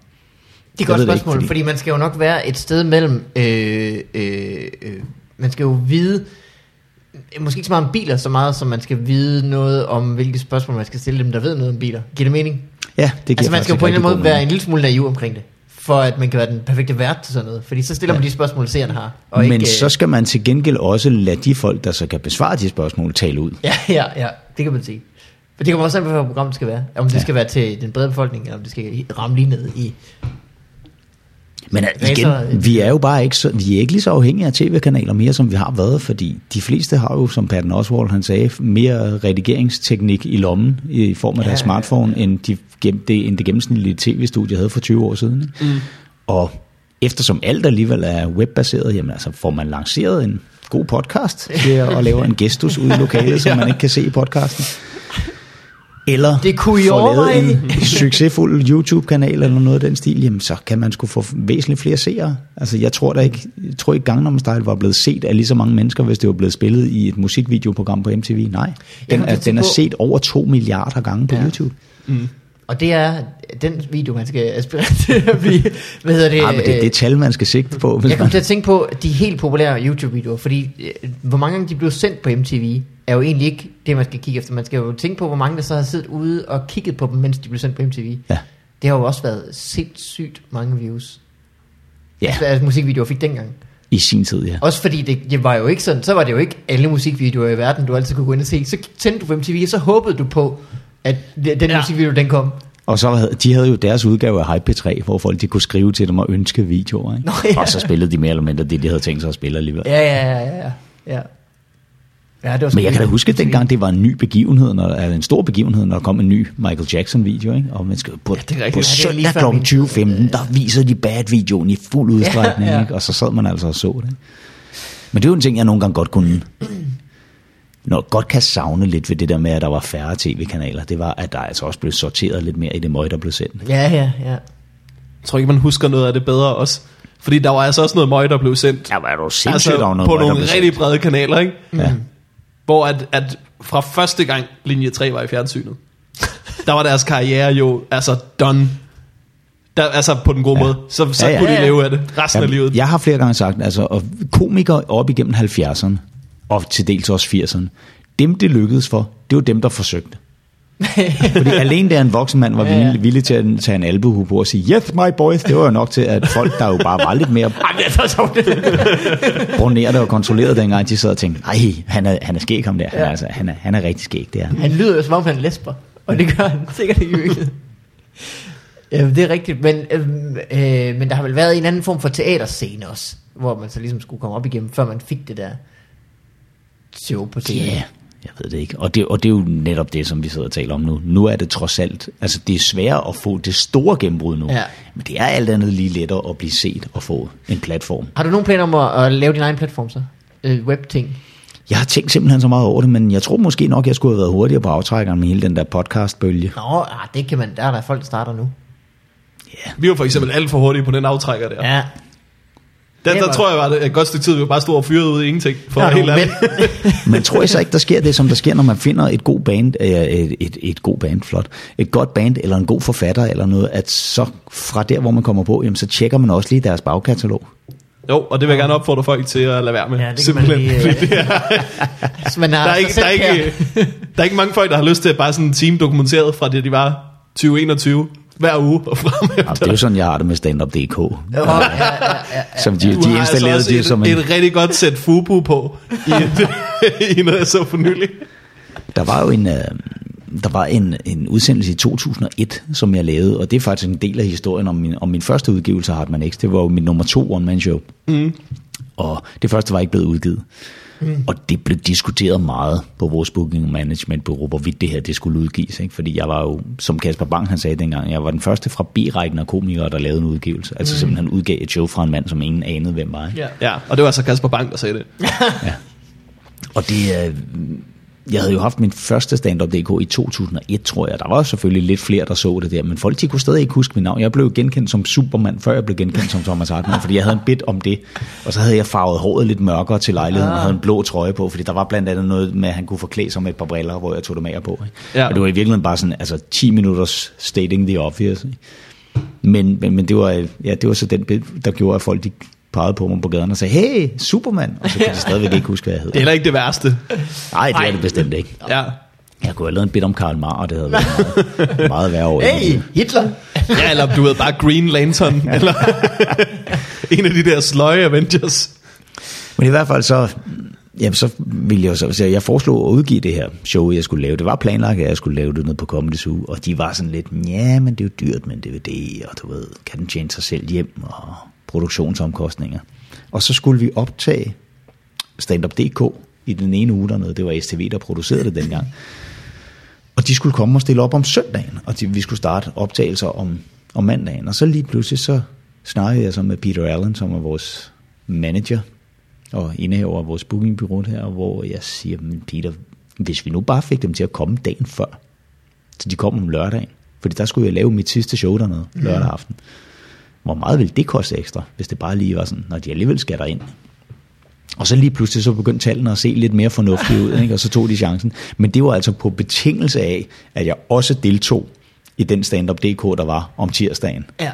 Det er godt det ikke, spørgsmål, fordi- fordi... man skal jo nok være et sted mellem... Øh, øh, øh, man skal jo vide... Måske ikke så meget om biler, så meget som man skal vide noget om, hvilke spørgsmål man skal stille dem, der ved noget om biler. Giver det mening? Ja, det giver Altså man skal jo på en eller anden måde være en lille smule naiv omkring det, for at man kan være den perfekte vært til sådan noget. Fordi så stiller man Ja. de spørgsmål, seerne har. Og Men ikke, så øh, skal man til gengæld også lade de folk, der så kan besvare de spørgsmål, tale ud. Ja, ja, ja, det kan man sige. Men det kommer også an på, hvad programmet skal være. Om det Ja. skal være til den brede befolkning, eller om det skal ramme lige ned i... Men igen, vi er jo bare ikke, så, vi er ikke lige så afhængige af tv-kanaler mere, som vi har været, fordi de fleste har jo, som Patton Oswald han sagde, mere redigeringsteknik i lommen i form af Ja, deres ja, smartphone, end, de, det, end det gennemsnitlige tv-studie havde for 20 år siden. Ikke? Mm. Og eftersom alt alligevel er webbaseret, jamen altså får man lanceret en god podcast ved at lave en gestus ude i lokalet, som man ikke kan se i podcasten. Eller Det kunne I få lavet en succesfuld YouTube-kanal eller noget af den stil, jamen så kan man sgu få væsentligt flere seere. Altså jeg tror da ikke, jeg tror ikke Gangnam Style var blevet set af lige så mange mennesker, hvis det var blevet spillet i et musikvideoprogram på MTV. Nej, den er, den er set over 2 milliarder gange på Ja. YouTube. Og det er den video, man skal aspirere til at blive, hvad hedder det? Ja, men det er det tal, man skal sigte på. Hvis Jeg kom til at tænke på de helt populære YouTube-videoer, fordi øh, hvor mange gange de blev sendt på MTV, er jo egentlig ikke det, man skal kigge efter. Man skal jo tænke på, hvor mange der så har siddet ude og kigget på dem, mens de blev sendt på MTV. ja, Det har jo også været sindssygt mange views. ja, Altså, altså musikvideoer fik dengang. i sin tid, ja. Også fordi det, det var jo ikke sådan, så var det jo ikke alle musikvideoer i verden, du altid kunne gå ind og se. Så tændte du på MTV, og så håbede du på, at den Ja. musikvideo, den kom. Og så havde, de havde jo deres udgave af Hype 3 hvor folk de kunne skrive til dem og ønske videoer. Ikke? Nå, ja. Og så spillede de mere eller mindre det, de havde tænkt sig at spille alligevel. Ja, ja, ja, ja, ja. ja det var Men jeg kan da huske, at dengang det var en ny begivenhed, når, eller en stor begivenhed, når der kom en ny Michael Jackson-video. Ikke? Og man skal, på, Ja, det er på det lige søndag kl. min tid. 20.15, der viser de Bad-videoen i fuld udstrækning. Ja, ja. Ikke? Og så sad man altså og så det. Men det er jo en ting, jeg nogle gange godt kunne... Når godt kan savne lidt ved det der med, at der var færre tv-kanaler, det var, at der altså også blev sorteret lidt mere i det møg, der blev sendt. Ja, ja, ja. Jeg tror ikke, man husker noget af det bedre også. Fordi der var altså også noget møg, der blev sendt. Ja, var du sindssygt, altså, der var noget på møg, nogle rigtig brede kanaler, ikke? Ja. Hvor at, at fra første gang linje 3 var i fjernsynet, der var deres karriere jo altså done. Der, altså på den gode Ja. måde. Så, så Ja, ja. kunne Ja, de leve af det resten af Jamen, livet. Jeg har flere gange sagt, altså og komikere op igennem 70'erne, og til dels også 80'erne, dem det lykkedes for, det var dem, der forsøgte. Fordi alene der en voksen mand var villig, villig til at tage en albuhu på og sige, yes my boys, det var jo nok til, at folk, der jo bare var lidt mere Ej, det er så sjovt. brunerede og kontrollerede dengang, de sad og tænkte, nej, han er, han er skæg ham der, han er, altså, han er, han er rigtig skæg, det er han. Lyder jo som om han er lesber, og det gør han sikkert ikke. Ja, det er rigtigt, men, øhm, øh, men der har vel været en anden form for teaterscene også, hvor man så ligesom skulle komme op igennem, før man fik det der show på Ja, scenen. yeah, jeg ved det ikke. Og det, og det er jo netop det, som vi sidder og taler om nu. Nu er det trods alt, altså det er sværere at få det store gennembrud nu. Ja. Men det er alt andet lige lettere at blive set og få en platform. Har du nogen planer om at, at lave din egen platform så? Øh, web-ting? Jeg har tænkt simpelthen så meget over det, men jeg tror måske nok, jeg skulle have været hurtigere på aftrækkeren med hele den der podcast-bølge. Nå, ah, det kan man, der er der folk, der starter nu. Vi var for eksempel alt for hurtige på den aftrækker der. Ja, Der, Det der tror jeg var det et godt stykke tid, vi bare stod og fyrede ud i ingenting. For ja, helt ærligt. Men tror jeg så ikke, der sker det, som der sker, når man finder et god band, øh, et, et, et god band, flot, et godt band, eller en god forfatter, eller noget, at så fra der, hvor man kommer på, jamen, så tjekker man også lige deres bagkatalog. Jo, og det vil jeg gerne opfordre folk til at lade være med. Ja, det kan man lige, øh, det er, Hvis man har der, er ikke, selv der, er kær. ikke, der er ikke mange folk, der har lyst til at bare sådan en team dokumenteret fra det, de var 2021 hver uge og frem efter. Ja, det er jo sådan, jeg har det med stand-up.dk. Ja, ja, ja, ja. Som de, Du de har installerede altså det som en... et rigtig godt sæt fubu på i, et, i noget, jeg så for nylig. Der var jo en, øh, der var en, en udsendelse i 2001, som jeg lavede, og det er faktisk en del af historien om min, om min første udgivelse af Hartmann X. Det var jo min nummer to one-man-show. Mm. Og det første var ikke blevet udgivet. Mm. Og det blev diskuteret meget på vores booking management bureau, hvorvidt det her det skulle udgives. Ikke? Fordi jeg var jo, som Kasper Bang han sagde dengang, jeg var den første fra B-rækken af komikere, der lavede en udgivelse. Altså mm. simpelthen udgav et show fra en mand, som ingen anede, hvem var. Ikke? Ja. Ja, og det var altså Kasper Bang, der sagde det. Og det, øh, jeg havde jo haft min første stand-up.dk i 2001, tror jeg. Der var selvfølgelig lidt flere, der så det der, men folk de kunne stadig ikke huske mit navn. Jeg blev genkendt som Superman, før jeg blev genkendt som Thomas Hartmann, fordi jeg havde en bit om det. Og så havde jeg farvet håret lidt mørkere til lejligheden og havde en blå trøje på, fordi der var blandt andet noget med, at han kunne forklæde sig med et par briller, hvor jeg tog dem af på. Ikke? Ja. Og det var i virkeligheden bare sådan, altså 10 minutters stating the obvious. Ikke? Men, men, men det, var, ja, det var så den bit, der gjorde, at folk de pegede på mig på gaden og sagde, hey, Superman! Og så kunne de stadigvæk ikke huske, hvad jeg hed. Det er heller ikke det værste. Nej, det er det bestemt ikke. Ja. Jeg kunne have lavet en bit om Karl Marr, og det havde været meget, meget værre over. Hey. Hitler! ja, eller du ved, bare Green Lantern, eller en af de der sløje Avengers. Men i hvert fald så, jamen så ville jeg jo så, så jeg foreslog at udgive det her show, jeg skulle lave. Det var planlagt, at jeg skulle lave det ned på Comedy Zoo, og de var sådan lidt, ja, men det er jo dyrt med en DVD, og du ved, kan den tjene sig selv hjem, og produktionsomkostninger. Og så skulle vi optage stand-up.dk i den ene uge dernede. Det var STV, der producerede det dengang. Og de skulle komme og stille op om søndagen, og de, vi skulle starte optagelser om, om mandagen. Og så lige pludselig så snakkede jeg så med Peter Allen, som er vores manager og indehaver af vores bookingbureau her, hvor jeg siger, men Peter, hvis vi nu bare fik dem til at komme dagen før, så de kom om lørdagen, fordi der skulle jeg lave mit sidste show dernede lørdag aften. Hvor meget ville det koste ekstra, hvis det bare lige var sådan, når de alligevel skal derind? Og så lige pludselig så begyndte tallene at se lidt mere fornuftige ud, ikke? og så tog de chancen. Men det var altså på betingelse af, at jeg også deltog i den stand-up DK, der var om tirsdagen. Ja.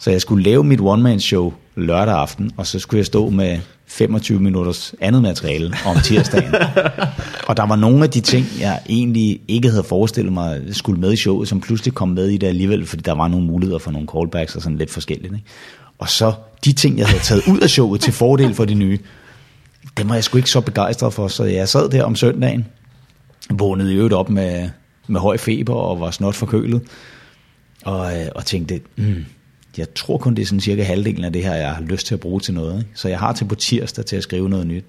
Så jeg skulle lave mit one-man-show lørdag aften, og så skulle jeg stå med 25 minutters andet materiale om tirsdagen. og der var nogle af de ting, jeg egentlig ikke havde forestillet mig skulle med i showet, som pludselig kom med i det alligevel, fordi der var nogle muligheder for nogle callbacks og sådan lidt forskelligt. Ikke? Og så de ting, jeg havde taget ud af showet til fordel for de nye, dem var jeg sgu ikke så begejstret for, så jeg sad der om søndagen, vågnede i øvrigt op med, med høj feber og var snot forkølet, og, øh, og tænkte, mm, jeg tror kun, det er sådan cirka halvdelen af det her, jeg har lyst til at bruge til noget. Ikke? Så jeg har til på tirsdag til at skrive noget nyt.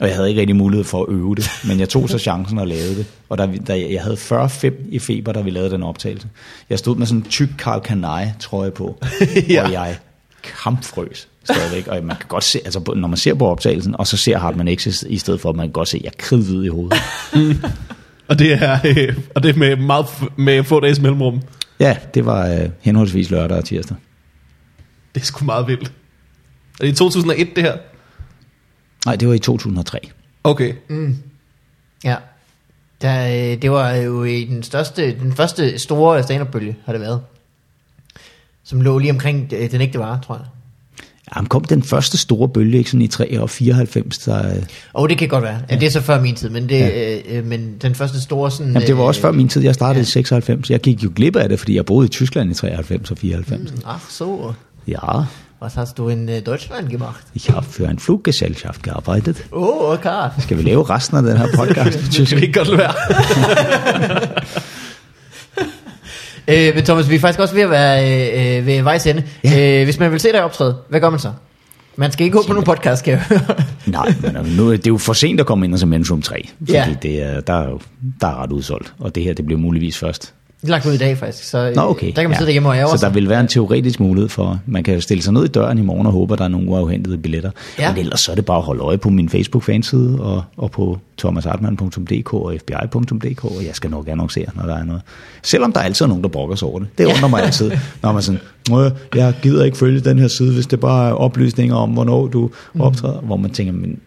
Og jeg havde ikke rigtig mulighed for at øve det, men jeg tog så chancen og lavede det. Og der, der, jeg havde 40-5 i feber, da vi lavede den optagelse. Jeg stod med sådan en tyk Karl Kanai, tror jeg på, Ja. og jeg kampfrøs stadigvæk. Og man kan godt se, altså når man ser på optagelsen, og så ser Hartmann X i stedet for, at man kan godt se, at jeg kridhvid i hovedet. Og det er, øh, og det er med, meget, med få dages mellemrum. Ja, det var øh, henholdsvis lørdag og tirsdag. Det er sgu meget vildt. Er det i 2001, det her? Nej, det var i 2003. Okay. Ja. Der, øh, det var jo i den, største, den første store stand-up-bølge, har det været. Som lå lige omkring øh, den ægte vare, tror jeg. Jamen kom den første store bølge, ikke sådan i 3 og 94, der, øh, Og det kan godt være. Ja, det er så før min tid, men, det, ja. øh, men den første store sådan... Jamen, det var også øh, før min tid. Jeg startede ja. i 96. Jeg gik jo glip af det, fordi jeg boede i Tyskland i 93 og 94. Mm. Ach so, Ja, was hast du in äh, Deutschland gemacht? ich habe für en Fluggesellschaft gearbeitet. Oh, okay. Skal vi lave resten af den her podcast Det kan godt være. Øh, men Thomas, vi er faktisk også ved at være øh, øh, ved vejs ende. Ja. Ja. Øh, hvis man vil se dig optræde, hvad gør man så? Man skal ikke gå på nogen podcast, kan jeg høre. Nej, men øh, nu, er det er jo for sent at komme ind og se Men's Room 3. Fordi Ja. det er, der, er jo, der er ret udsolgt. Og det her, det bliver muligvis først. Det er lagt ud i dag faktisk, så øh, Nå, okay. der kan man sidde derhjemme og Så der vil være en teoretisk mulighed for, man kan jo stille sig ned i døren i morgen og håbe, at der er nogle uafhentede billetter. Ja. Men ellers så er det bare at holde øje på min Facebook-fanside og, og på thomashartmann.dk og fbi.dk, og jeg skal nok annoncere, når der er noget. Selvom der er altid nogen, der brokker sig over det. Det undrer mig altid, når man sådan, "Nå, jeg gider ikke følge den her side, hvis det bare er oplysninger om, hvornår du optræder. Hvor man tænker, men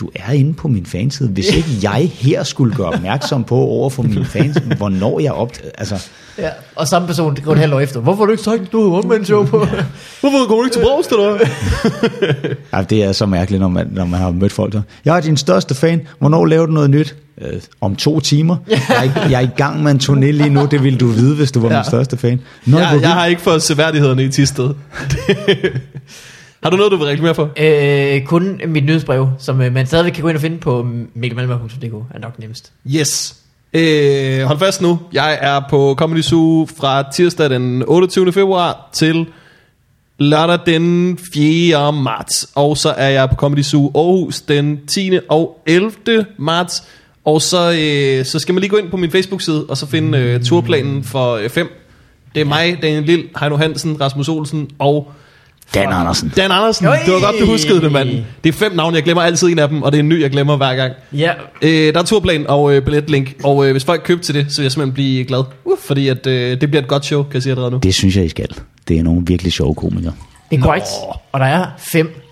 du er inde på min fanside. Hvis ikke jeg her skulle gøre opmærksom på over for mine fans, hvornår jeg optræder. Altså, Ja. Og samme person, det går et halvt år efter. Hvorfor har du ikke sagt, du havde one show på? Hvorfor går du ikke til Brovst, eller? Ja, det er så mærkeligt, når man, når man har mødt folk. der, Jeg er din største fan. Hvornår laver du noget nyt? Øh, om to timer. Jeg er, i, jeg er i gang med en turné lige nu. Det ville du vide, hvis du var ja. Min største fan. Nå, Jeg, jeg har ikke fået seværdighederne i Tisted. har du noget, du vil reklamere for? øh, kun mit nyhedsbrev, som øh, man stadigvæk kan gå ind og finde på mikkelmalmer.dk, er nok nemmest. Yes. Øh, hold fast nu. Jeg er på Comedy Zoo fra tirsdag den 28. februar til lørdag den 4. marts. Og så er jeg på Comedy Zoo Aarhus den 10. og 11. marts. Og så, øh, så skal man lige gå ind på min Facebook-side, og så finde øh, turplanen for 5. Det er mig, Daniel Lille, Heino Hansen, Rasmus Olsen og... Dan Andersen. Dan Andersen. Oi! Det var godt, du huskede det, mand. Det er fem navne, jeg glemmer altid en af dem, og det er en ny, jeg glemmer hver gang. Ja, Øh, der er turplan og øh, billetlink, og øh, hvis folk køber til det, så vil jeg simpelthen blive glad. Uh, fordi at, øh, det bliver et godt show, kan jeg sige allerede nu. Det synes jeg, I skal. Det er nogle virkelig sjove komikere. det er korrekt. Og der er fem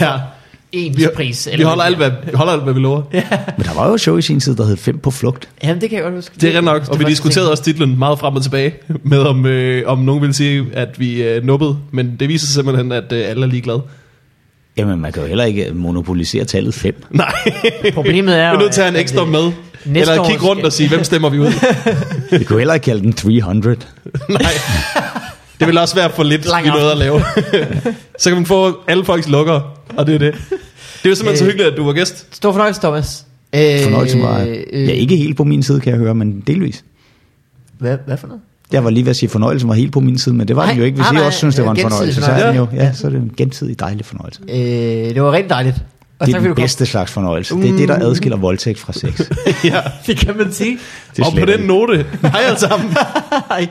Ja. Ens Vi, pris. vi, holder alt, hvad, vi holder alt, hvad vi lover. Ja. Men der var jo et show i sin tid, der hed Fem på flugt. Jamen, det kan jeg godt huske. Det er rent nok, og vi diskuterede sådan også titlen meget frem og tilbage, med om, øh, om nogen ville sige, at vi øh, nubbede. Men det viser sig simpelthen, at øh, alle er ligeglade. Jamen, man kan jo heller ikke monopolisere tallet 5. Nej, ting. Problemet er vi er nødt til at have en ekstra med. næste Eller kigge rundt skal- og sige, hvem stemmer vi ud? Vi kunne heller ikke kalde den 300. Nej. Det vil også være for lidt Lang i noget at lave. så kan man få alle folks lukker, og det er det. Det er jo simpelthen så Øh. hyggeligt, at du var gæst. Stor fornøjelse, Thomas. Øh, Fornøjelsen var øh, ja, ikke helt på min side, kan jeg høre, men delvis. Hvad, hvad for noget? Jeg var lige ved at sige, at fornøjelsen var helt på min side, men det var den Nej, jo ikke. Hvis nej, I også synes, det var en gensidig fornøjelse, så er den jo, fornøjelse. ja, så er det en gensidig dejlig fornøjelse. Øh, det var rigtig dejligt. Og Det er den du kom. bedste slags fornøjelse. Det er det, der adskiller voldtægt fra sex. ja. Det kan man sige. Det Og på den note, hej alle sammen. Hej.